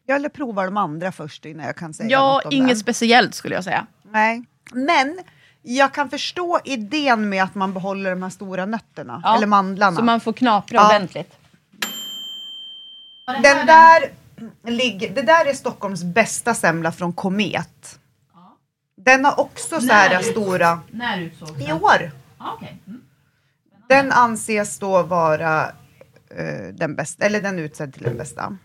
Jag eller provar de andra först innan jag kan säga
Ja,
något om
inget
den.
speciellt skulle jag säga.
Nej. Men jag kan förstå idén med att man behåller de här stora nötterna,
Ja,
eller mandlarna.
Så man får knapra
Ja.
ordentligt.
Den där det där är Stockholms bästa semla från Komet. Den har också så här
När?
stora,
När utsågs
i år.
okay. mm.
Den anses då vara eh, den bästa, eller den utsedd till den bästa.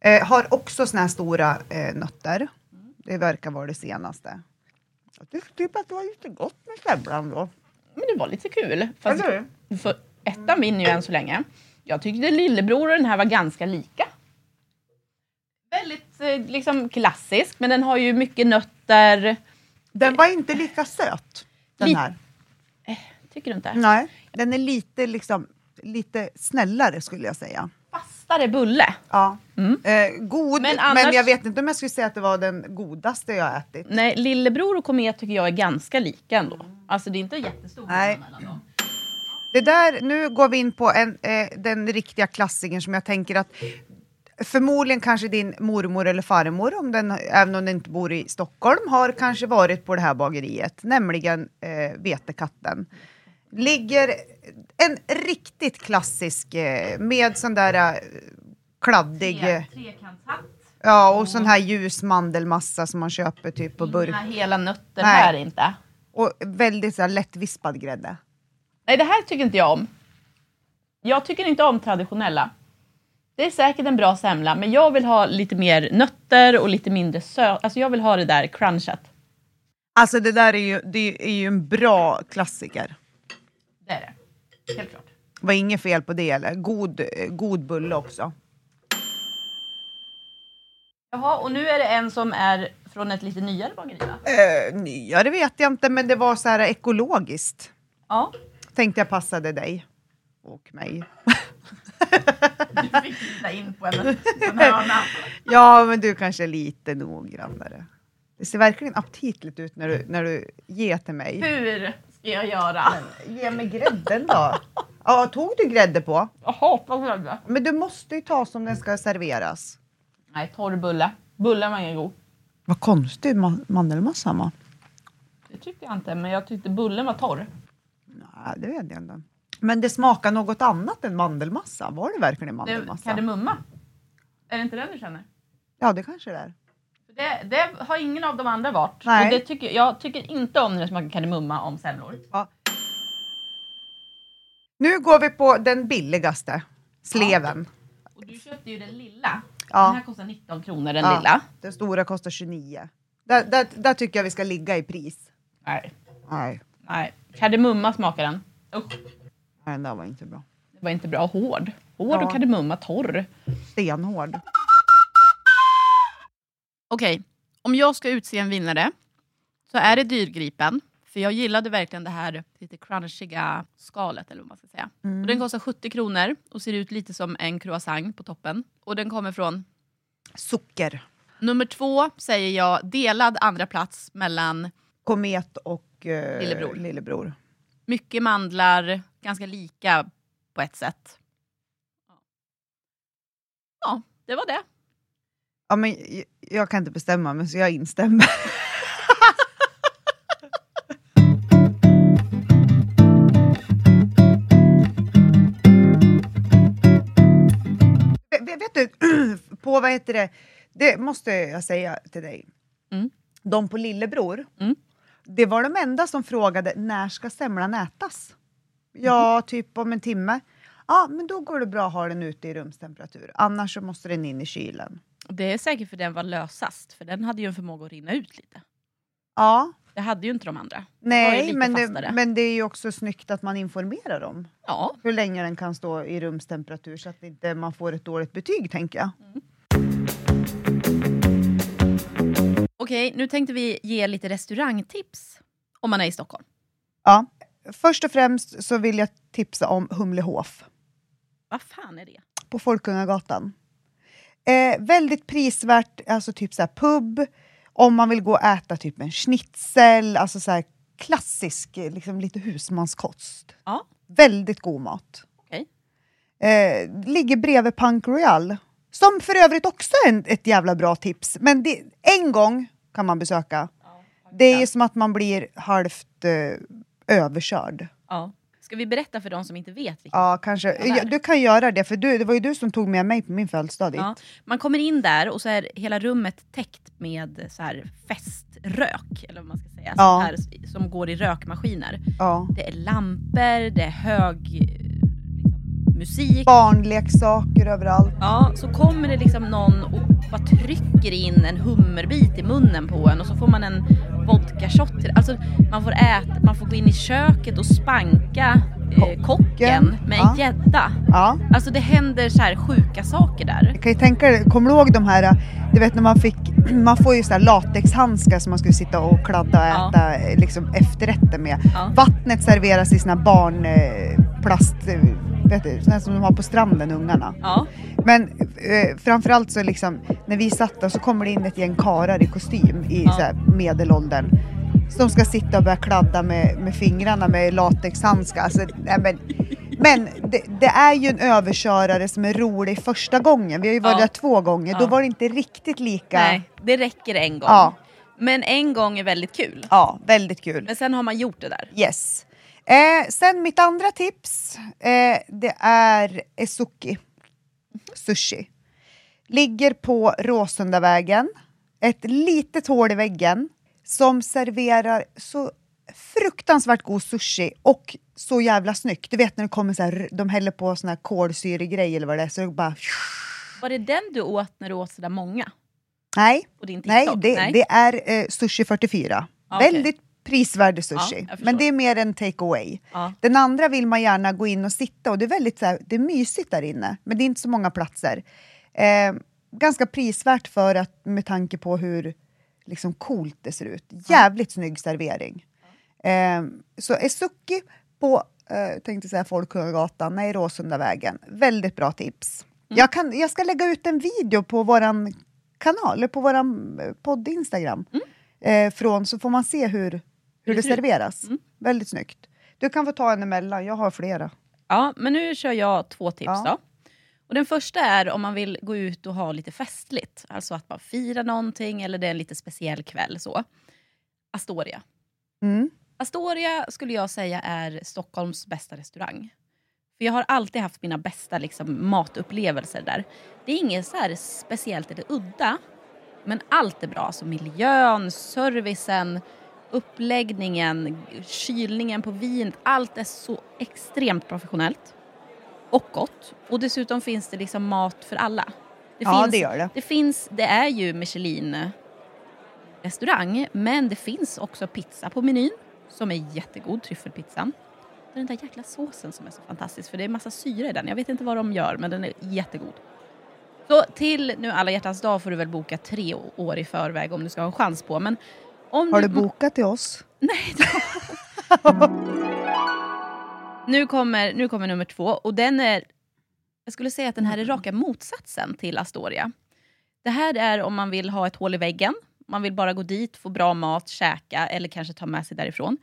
Eh, har också såna här stora eh, nötter. Det verkar vara det senaste. Jag tyckte typ att det var lite gott med semlan då.
Men det var lite kul. Fast för ettan vinner ju än så länge. Jag tyckte lillebror och den här var ganska lika. Väldigt eh, liksom klassisk, men den har ju mycket nötter.
Den var inte lika söt, den
Li-
här.
Tycker du inte?
Nej, den är lite, liksom, lite snällare skulle jag säga.
Fastare bulle.
Ja.
Mm.
Eh, god,
Men
men,
annars-
jag vet inte om jag skulle säga att det var den godaste jag ätit.
Nej, lillebror och komet tycker jag är ganska lika ändå. Alltså det är inte jättestor
Nej.
mellan dem.
Det där, nu går vi in på en, eh, den riktiga klassikern som jag tänker att förmodligen kanske din mormor eller farmor, om den, även om den inte bor i Stockholm, har kanske varit på det här bageriet, nämligen eh, Vetekatten. Ligger en riktigt klassisk eh, med sån där eh, kladdig, eh,
Trekantshatt.
ja och sån här ljus mandelmassa som man köper typ på burk.
Inga hela nötter
Nej.
här inte.
Och väldigt så här, lättvispad grädde.
Nej, det här tycker inte jag om. Jag tycker inte om traditionella. Det är säkert en bra semla, men jag vill ha lite mer nötter och lite mindre söt. Alltså jag vill ha det där crunchat.
Alltså det där är ju, det är ju en bra klassiker.
Det är det. Helt klart.
var inget fel på det eller? God, god bulle också.
Jaha, och nu är det en som är från ett lite nyare bageri va?
Eh, nyare vet jag inte, men det var så här ekologiskt.
Ja.
Tänkte jag passade dig. Och mig.
Du fick titta in på en, en hörna.
Ja, men du kanske är lite noggrannare. Det ser verkligen aptitligt ut när du, när du ger till mig.
Hur ska jag göra?
Ge mig grädden då. Ja, tog du grädde på?
Jag hatar grädde.
Men du måste ju ta som den ska serveras.
Nej, torr bulle. Bullen var ingen god.
Vad konstigt ma- mandelmassa?
Det tyckte jag inte, men jag tyckte bullen var torr.
Nej, det vet jag inte. Men det smakar något annat än mandelmassa. Var det verkligen mandelmassa?
kardemumma. Är det inte den du känner?
Ja, det kanske det är.
Det, det har ingen av de andra varit.
Nej.
Och det tycker, jag tycker inte om när det smakar kardemumma om semlor.
Nu går vi på den billigaste. Sleven.
Och du köpte ju den lilla.
Ja.
Den här kostar 19 kronor, den
Ja,
lilla.
Den stora kostar 29. Där, där, där tycker jag vi ska ligga i pris.
Nej.
Nej,
Nej. Kardemumma smakar den. Usch,
nej den där var inte bra.
det var inte bra. Hård. Hård
Ja.
och kardemumma torr.
Stenhård.
Okej, om jag ska utse en vinnare så är det dyrgripen. För jag gillade verkligen det här lite crunchiga skalet eller vad man ska säga. Och den kostar 70 kronor och ser ut lite som en croissant på toppen. Och den kommer från
Socker.
nummer två säger jag delad andra plats mellan
Komet och eh,
Lillebror.
lillebror.
Mycket mandlar, ganska lika på ett sätt. Ja, det var det.
Ja, men jag, jag kan inte bestämma mig så jag instämmer. *laughs* Vet- du, *clears throat* på vad heter det, det måste jag säga till dig.
Mm.
De på Lillebror,
Mm.
Det var de enda som frågade när ska semlan ätas? Ja, typ om en timme. Ja, men då går det bra att ha den ute i rumstemperatur. Annars så måste den in i kylen.
Det är säkert för den var lösast, för den hade ju en förmåga att rinna ut lite.
Ja,
Det hade ju inte de andra.
nej,
lite
men det, men det är ju också snyggt att man informerar om
Ja,
hur länge den kan stå i rumstemperatur så att inte man får ett dåligt betyg, tänker jag.
Okej, nu tänkte vi ge lite restaurangtips om man är i Stockholm.
Ja. Först och främst så vill jag tipsa om Humlehof
Vad fan är det?
på Folkungagatan. Eh, väldigt prisvärt, alltså typ så här pub, om man vill gå och äta typ en schnitzel, alltså så här klassisk, liksom lite husmanskost.
Ja.
Väldigt god mat.
Okej.
Eh, ligger bredvid Punk Royal. Som för övrigt också är en, ett jävla bra tips. Men det, en gång kan man besöka. Det är som att man blir halvt eh, överkörd.
Ja. Ska vi berätta för de som inte vet? Vilken
Ja, kanske. Ja, du kan göra det, för du, det var ju du som tog med mig på min födelsedag dit.
Ja. Man kommer in där och så är hela rummet täckt med så här feströk, eller vad man ska säga,
Ja.
här, som går i rökmaskiner.
Ja.
Det är lampor, det är hög musik.
Barnleksaker överallt.
Ja, så kommer det liksom någon och bara trycker in en hummerbit i munnen på en och så får man en vodka shot till Alltså man får äta, man får gå in i köket och spanka eh, kocken med
ja.
en gädda.
Ja.
Alltså det händer så här sjuka saker där.
Jag kan ju tänka dig, kommer du ihåg de här, du vet när man fick, *clears throat* man får ju så här latexhandskar som man skulle sitta och kladda och
Ja.
äta eh, liksom efterrätter med.
Ja.
Vattnet serveras i såna barnplast, eh, vet du, här som de har på stranden, ungarna.
Ja,
Men eh, framförallt så liksom, när vi satt där så kommer det in ett gäng karar i kostym i
Ja.
så här, medelåldern. Som ska sitta och börja kladda med, med fingrarna med latexhandskar. Alltså, nej, men men det, det är ju en överkörare som är rolig första gången. Vi har ju varit
Ja.
där två gånger. Då
Ja.
var det inte riktigt lika.
nej, det räcker en gång.
Ja.
Men en gång är väldigt kul.
Ja, väldigt kul.
Men sen har man gjort det där.
Yes. Eh, sen mitt andra tips, eh, det är Esuki sushi. Ligger på Råsundavägen, ett litet hål i väggen som serverar så fruktansvärt god sushi och så jävla snyggt. Du vet när det kommer så här, de häller på sån här kolsyregrej eller vad det är, så det bara...
Var det den du åt när du åt sådär många?
Nej,
På din
nej, det, det är eh, Sushi 44.
Ja, okej.
Väldigt prisvärd
Ja,
sushi,
förstår.
men det är mer en take away.
Ja.
Den andra vill man gärna gå in och sitta och det är väldigt så här, det är mysigt där inne, men det är inte så många platser. Eh, ganska prisvärt för att med tanke på hur liksom coolt det ser ut. Jävligt snygg servering. Eh, så Esuki på, eh, tänkte säga Folkungagatan, nej Råsundavägen. Väldigt bra tips.
Mm.
Jag, kan, jag ska lägga ut en video på våran kanal, eller på våran eh, podd Instagram. Eh, från, så får man se hur, hur
det
serveras.
Mm.
Väldigt snyggt. Du kan få ta en emellan, jag har flera.
Ja, men nu kör jag två tips
Ja.
då. Och den första är om man vill gå ut och ha lite festligt. Alltså att man firar någonting eller det är en lite speciell kväll. så. Astoria.
Mm.
Astoria skulle jag säga är Stockholms bästa restaurang. För jag har alltid haft mina bästa liksom, matupplevelser där. Det är inget så speciellt eller udda, men allt är bra. Alltså miljön, servicen, uppläggningen, kylningen på vinet. Allt är så extremt professionellt och gott. Och dessutom finns det liksom mat för alla. Det
Ja,
finns,
det gör det.
Det, finns, det är ju Michelin restaurang, men det finns också pizza på menyn som är jättegod, tryffelpizzan. Det är den där jäkla såsen som är så fantastisk, för det är massa syra i den. Jag vet inte vad de gör, men den är jättegod. Så till nu alla hjärtans dag får du väl boka tre år i förväg om du ska ha en chans på. Men om
Har du bokat till oss?
Nej. *laughs* nu, kommer, nu kommer nummer två och den är, jag skulle säga att den här är raka motsatsen till Astoria. Det här är om man vill ha ett hål i väggen, man vill bara gå dit, få bra mat, käka eller kanske ta med sig därifrån.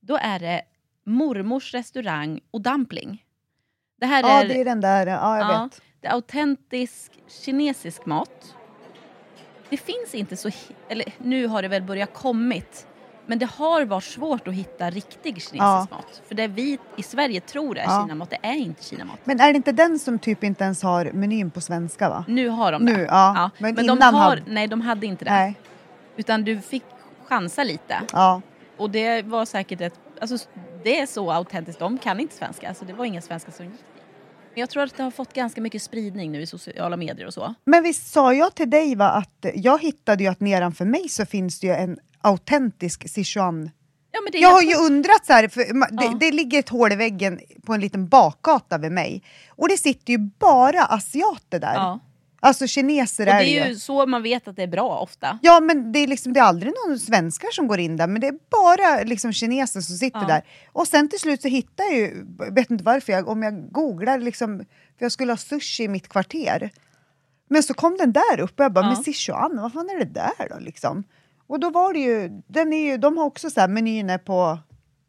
Då är det mormors restaurang och dumpling. Det här
Ja,
är,
det är den där, ja jag
Ja,
vet.
det är autentisk kinesisk mat. Det finns inte så... Eller nu har det väl börjat kommit. Men det har varit svårt att hitta riktig kinesisk
Ja.
mat. För det vi i Sverige tror är
Ja.
kinamat, det är inte kinamat.
Men är det inte den som typ inte ens har menyn på svenska va?
Nu har de
Nu,
det.
ja. Men
de
innan
har,
hade-
Nej, de hade inte det.
Nej.
Utan du fick chansa lite.
Ja.
Och det var säkert ett... Alltså, det är så autentiskt. De kan inte svenska. Så det var ingen svenska som. Men jag tror att det har fått ganska mycket spridning nu i sociala medier och så.
Men visst sa jag till dig va, att jag hittade ju att nedanför mig så finns det ju en autentisk Sichuan.
Ja,
Jag har ju undrat så här, för det,
Ja.
det ligger ett hål i väggen på en liten bakgata vid mig. Och det sitter ju bara asiater där.
Ja.
Alltså kineser
Och
är,
det är ju så man vet att det är bra ofta.
Ja men det är, liksom, det är aldrig någon svenskar som går in där, men det är bara liksom, kineser som sitter
Ja.
där. Och sen till slut så hittar jag ju, vet inte varför, jag, om jag googlar liksom, för jag skulle ha sushi i mitt kvarter. Men så kom den där upp och jag bara,
Ja.
men Sichuan, vad fan är det där då liksom? Och då var det ju, den är ju de har också så här menyn är på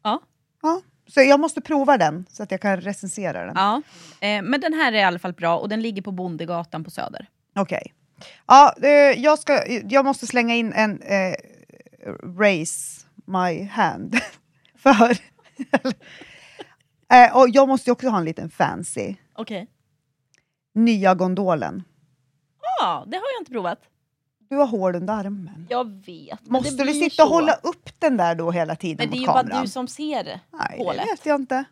Ja.
Ja, så jag måste prova den så att jag kan recensera den.
Ja. Eh, men den här är i alla fall bra och den ligger på Bondegatan på Söder.
Okej. Ja, eh, jag, ska, jag måste slänga in en eh, raise my hand. *laughs* För... eh, och jag måste också ha en liten fancy.
Okej.
Nya gondolen.
Ja, det har jag inte provat.
Du har hål under armen.
Jag vet.
Måste du sitta och hålla upp den där då hela tiden
Men det är
mot
ju
kameran?
bara du som ser det.
Nej,
hålet.
det vet jag inte.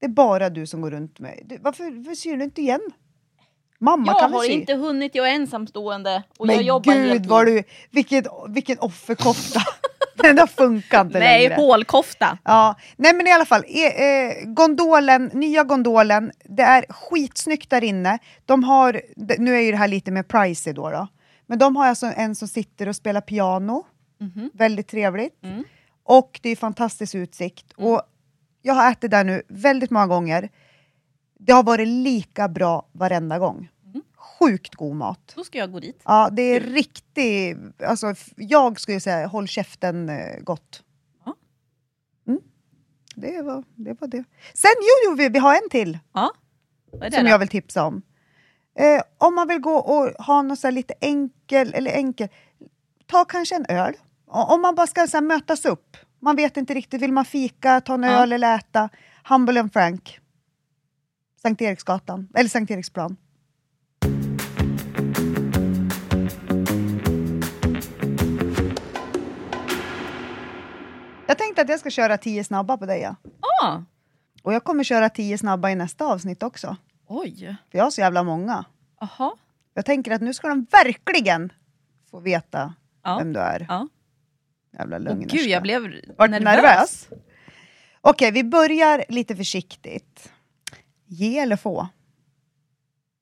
Det är bara du som går runt med... Du, varför, varför syr du inte igen? Mamma
Jag
kan väl
har
sy?
inte hunnit, jag är ensamstående och
Men
jag jobbar
gud
heltid.
vad du... Vilken, vilken offerkofta! *laughs* den där funkar inte
Nej,
längre.
hålkofta.
Ja, nej men i alla fall, eh, eh, gondolen, nya gondolen, det är skitsnyggt där inne. De har, nu är ju det här lite mer pricey då, då. men de har alltså en som sitter och spelar piano,
Mhm.
väldigt trevligt.
Mm.
Och det är fantastisk utsikt. Och jag har ätit där nu väldigt många gånger. Det har varit lika bra varenda gång. Sjukt god mat.
Då ska jag gå dit.
Ja, det är riktigt, alltså jag skulle säga håll käften eh, gott.
Ja.
Mm. Det, var, det var det. Sen, jo, jo vi, vi har en till
Ja. Vad är det
som
då?
jag vill tipsa om. Eh, om man vill gå och ha något så lite enkel, eller enkel, ta kanske en öl. Om man bara ska så mötas upp, man vet inte riktigt, vill man fika, ta en
Ja.
öl eller äta? Humble and Frank. Sankt Eriksgatan, eller Sankt Eriksplan. Tänkte att jag ska köra tio snabba på dig. Ja.
Ah.
Och jag kommer köra tio snabba i nästa avsnitt också.
Oj.
För jag har så jävla många.
Aha.
Jag tänker att nu ska de verkligen få veta
Ja.
vem du är.
Ja.
Jävla lögnerska.
gud, jag blev
Vart
nervös.
nervös. Okej, vi börjar lite försiktigt. Ge eller få?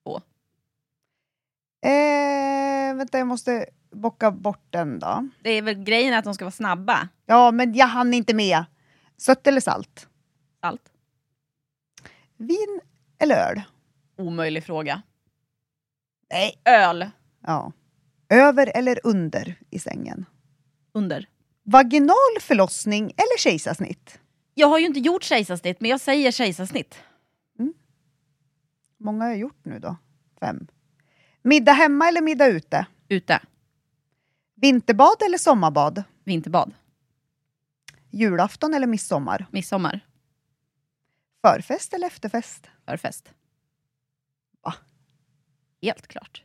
Få.
Eh, vänta, jag måste bocka bort den då.
Det är väl grejen att de ska vara snabba.
Ja, men jag hann inte med. Sött eller salt?
Salt.
Vin eller öl?
Omöjlig fråga.
Nej.
Öl.
Ja. Över eller under i sängen?
Under.
Vaginal förlossning eller kejsarsnitt?
Jag har ju inte gjort kejsarsnitt, men jag säger kejsarsnitt.
Många har jag gjort nu då. Fem. Middag hemma eller middag ute?
Ute.
Vinterbad eller sommarbad?
Vinterbad.
Julafton eller midsommar?
Midsommar.
Förfest eller efterfest?
Förfest.
Va?
Helt klart.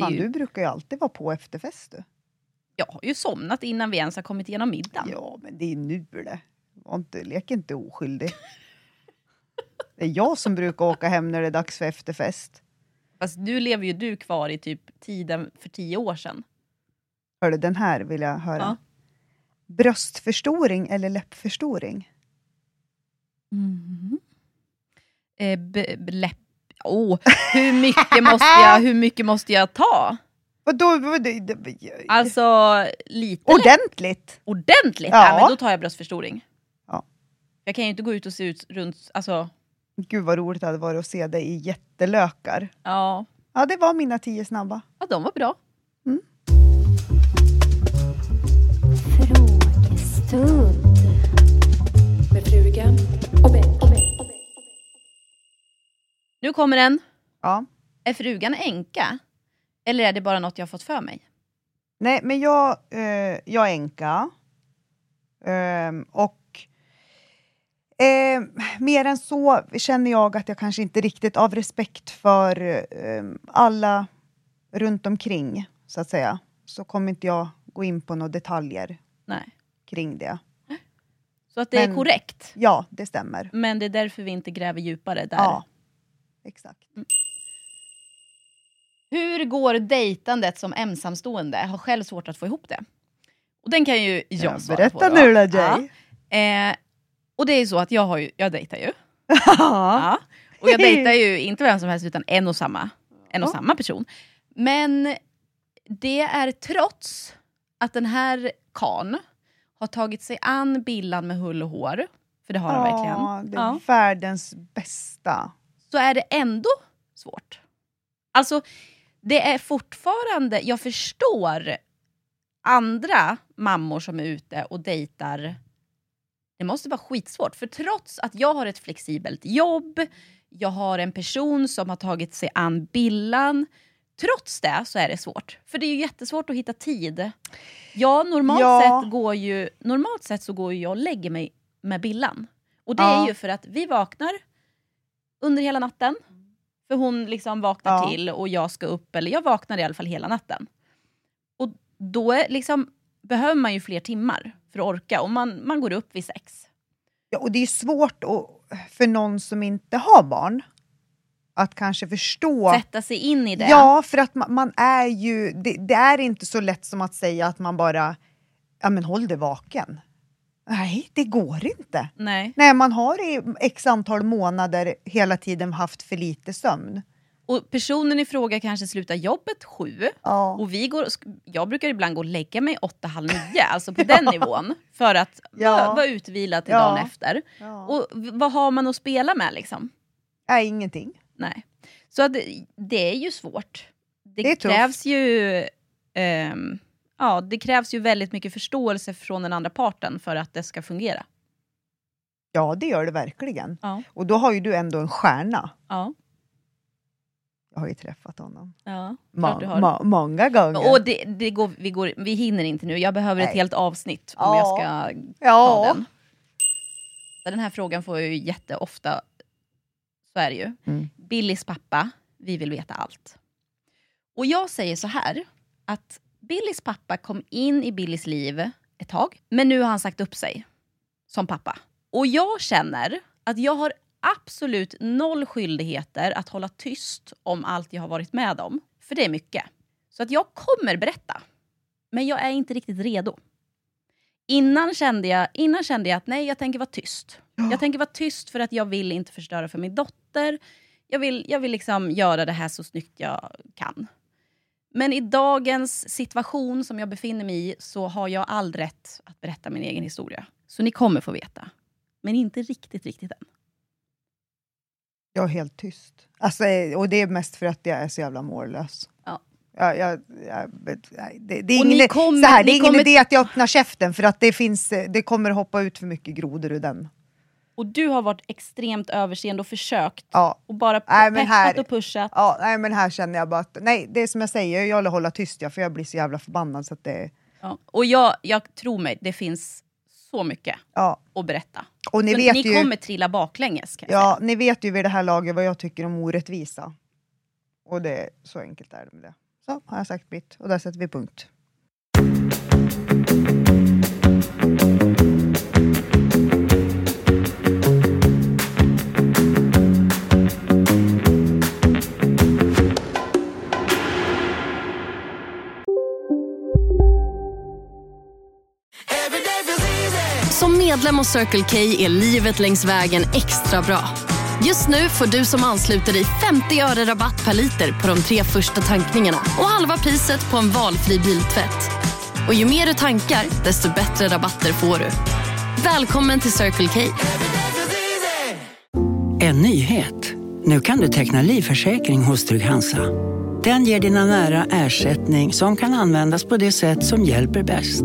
Fan,
ju,
du brukar ju alltid vara på efterfest du.
Jag har ju somnat innan vi ens har kommit igenom middagen.
Ja, men det är nu det. Var inte, lek inte oskyldig. *laughs* Det är jag som brukar åka hem när det är dags för efterfest.
Fast nu lever ju du kvar i typ tiden för tio år sedan.
Hörde, den här vill jag höra.
Ja.
Bröstförstoring eller läppförstoring?
Eh, b- b- läpp... Oh, hur, mycket måste jag, hur mycket måste jag ta?
Vadå? vad-
Alltså, lite.
Ordentligt?
Ordentligt?
Ja.
Ja. men då tar jag bröstförstoring.
Ja.
Jag kan ju inte gå ut och se ut runt... Alltså,
Gud vad roligt det hade varit att se dig i jättelökar.
ja.
Ja, det var mina tio snabba.
ja, de var bra.
Med frugan och Bengt.
Nu kommer den.
Ja.
Är frugan änka? Eller är det bara något jag har fått för mig?
Nej, men jag, eh, jag är änka. Ehm, och eh, mer än så känner jag att jag kanske inte riktigt av respekt för eh, alla runt omkring, så att säga, så kommer inte jag gå in på några detaljer
Nej.
Kring det.
Så att det är
Men-
korrekt.
Ja, det stämmer.
Men det är därför vi inte gräver djupare där.
Ja, exakt.
Hur går dejtandet som ensamstående? Har själv svårt att få ihop det. Och den kan ju jag
Ja,
svara
berätta
på.
nu då, Jay.
Ja. Eh, och det är så att jag, har ju, jag dejtar ju.
Ja. *laughs*
Ja. Och jag dejtar ju inte vem som helst utan en och samma, en och
Ja.
samma person. Men det är trots att den här kan har tagit sig an Billan med hull och hår, för det har han verkligen.
Det är
Ja.
världens bästa.
så är det ändå svårt. Alltså, det är fortfarande, jag förstår andra mammor som är ute och dejtar Det måste vara skitsvårt. För trots att jag har ett flexibelt jobb, jag har en person som har tagit sig an Billan. Trots det så är det svårt. För det är ju jättesvårt att hitta tid. Ja, normalt,
Ja.
Sett, går ju, normalt sett så går ju jag och lägger mig med Billan. Och det
Ja.
är ju för att vi vaknar under hela natten. För hon liksom vaknar
Ja.
till och jag ska upp, eller jag vaknar i alla fall hela natten. Och då är liksom, behöver man ju fler timmar för att orka och man, man går upp vid sex.
Ja, och det är svårt att, för någon som inte har barn att kanske förstå.
Sätta sig in i det.
Ja, för att man, man är ju... Det, det är inte så lätt som att säga att man bara... Ja, men håll dig vaken. Nej, det går inte.
Nej.
Nej, man har i x antal månader hela tiden haft för lite sömn.
Och personen i fråga kanske slutar jobbet sju.
Ja.
Och vi går, jag brukar ibland gå och lägga mig åtta, halv nio, alltså på *laughs* den nivån. För att
Ja.
vara, vara utvilad till
Ja.
dagen efter.
Ja.
Och vad har man att spela med liksom?
Nej, ingenting.
Nej. Så det, det är ju svårt. Det,
Det
krävs ju... ehm, ja, det krävs ju väldigt mycket förståelse från den andra parten för att det ska fungera.
Ja, det gör det verkligen.
Ja.
Och då har ju du ändå en stjärna.
Ja.
Jag har ju träffat honom.
ja
Ma- ma- många gånger.
Och det, det går, vi, går, vi hinner inte nu, jag behöver ett
Nej.
helt avsnitt om
Ja.
jag ska ta
ja.
den. Den här frågan får jag ju jätteofta. Så är det ju.
Mm.
Billys pappa, vi vill veta allt. Och jag säger så här, att Billys pappa kom in i Billys liv ett tag, men nu har han sagt upp sig som pappa. Och jag känner att jag har absolut noll skyldigheter att hålla tyst om allt jag har varit med om. För det är mycket. Så att jag kommer berätta. Men jag är inte riktigt redo. Innan kände jag, innan kände jag att nej, jag tänker vara tyst. Jag tänker vara tyst för att jag vill inte förstöra för min dotter. Jag vill, jag vill liksom göra det här så snyggt jag kan. Men i dagens situation som jag befinner mig i så har jag all rätt att berätta min egen historia. Så ni kommer få veta. Men inte riktigt, riktigt än.
Jag är helt tyst. Alltså, och det är mest för att jag är så jävla mållös.
Ja.
Jag, jag, jag, det, det är ingen,
kommer-
så här, det är ingen
kommer-
idé att jag öppnar käften för att det, finns, det kommer hoppa ut för mycket grodor ur den.
Och du har varit extremt överseende och försökt.
Ja.
Och bara
Nej,
peppat
här-
och pushat.
Ja, nej, men här känner jag bara att, nej, det är som jag säger, jag vill hålla tyst, ja, för jag blir så jävla förbannad så att det,
Ja. Och jag, jag tror mig, det finns så mycket
ja.
att berätta.
Och ni vet
ni
ju,
kommer trilla baklänges jag
ja,
säga.
ni vet ju vid det här laget vad jag tycker om orättvisa. Och det, så enkelt är det med det. Så har jag sagt mitt, och där sätter vi punkt.
Medlem hos Circle K är livet längs vägen extra bra. Just nu får du som ansluter dig 50 öre rabatt per liter på de tre första tankningarna och halva priset på en valfri biltvätt. Och ju mer du tankar, desto bättre rabatter får du. Välkommen till Circle K.
En nyhet. Nu kan du teckna livförsäkring hos Trygg-Hansa. Den ger dina nära ersättning som kan användas på det sätt som hjälper bäst.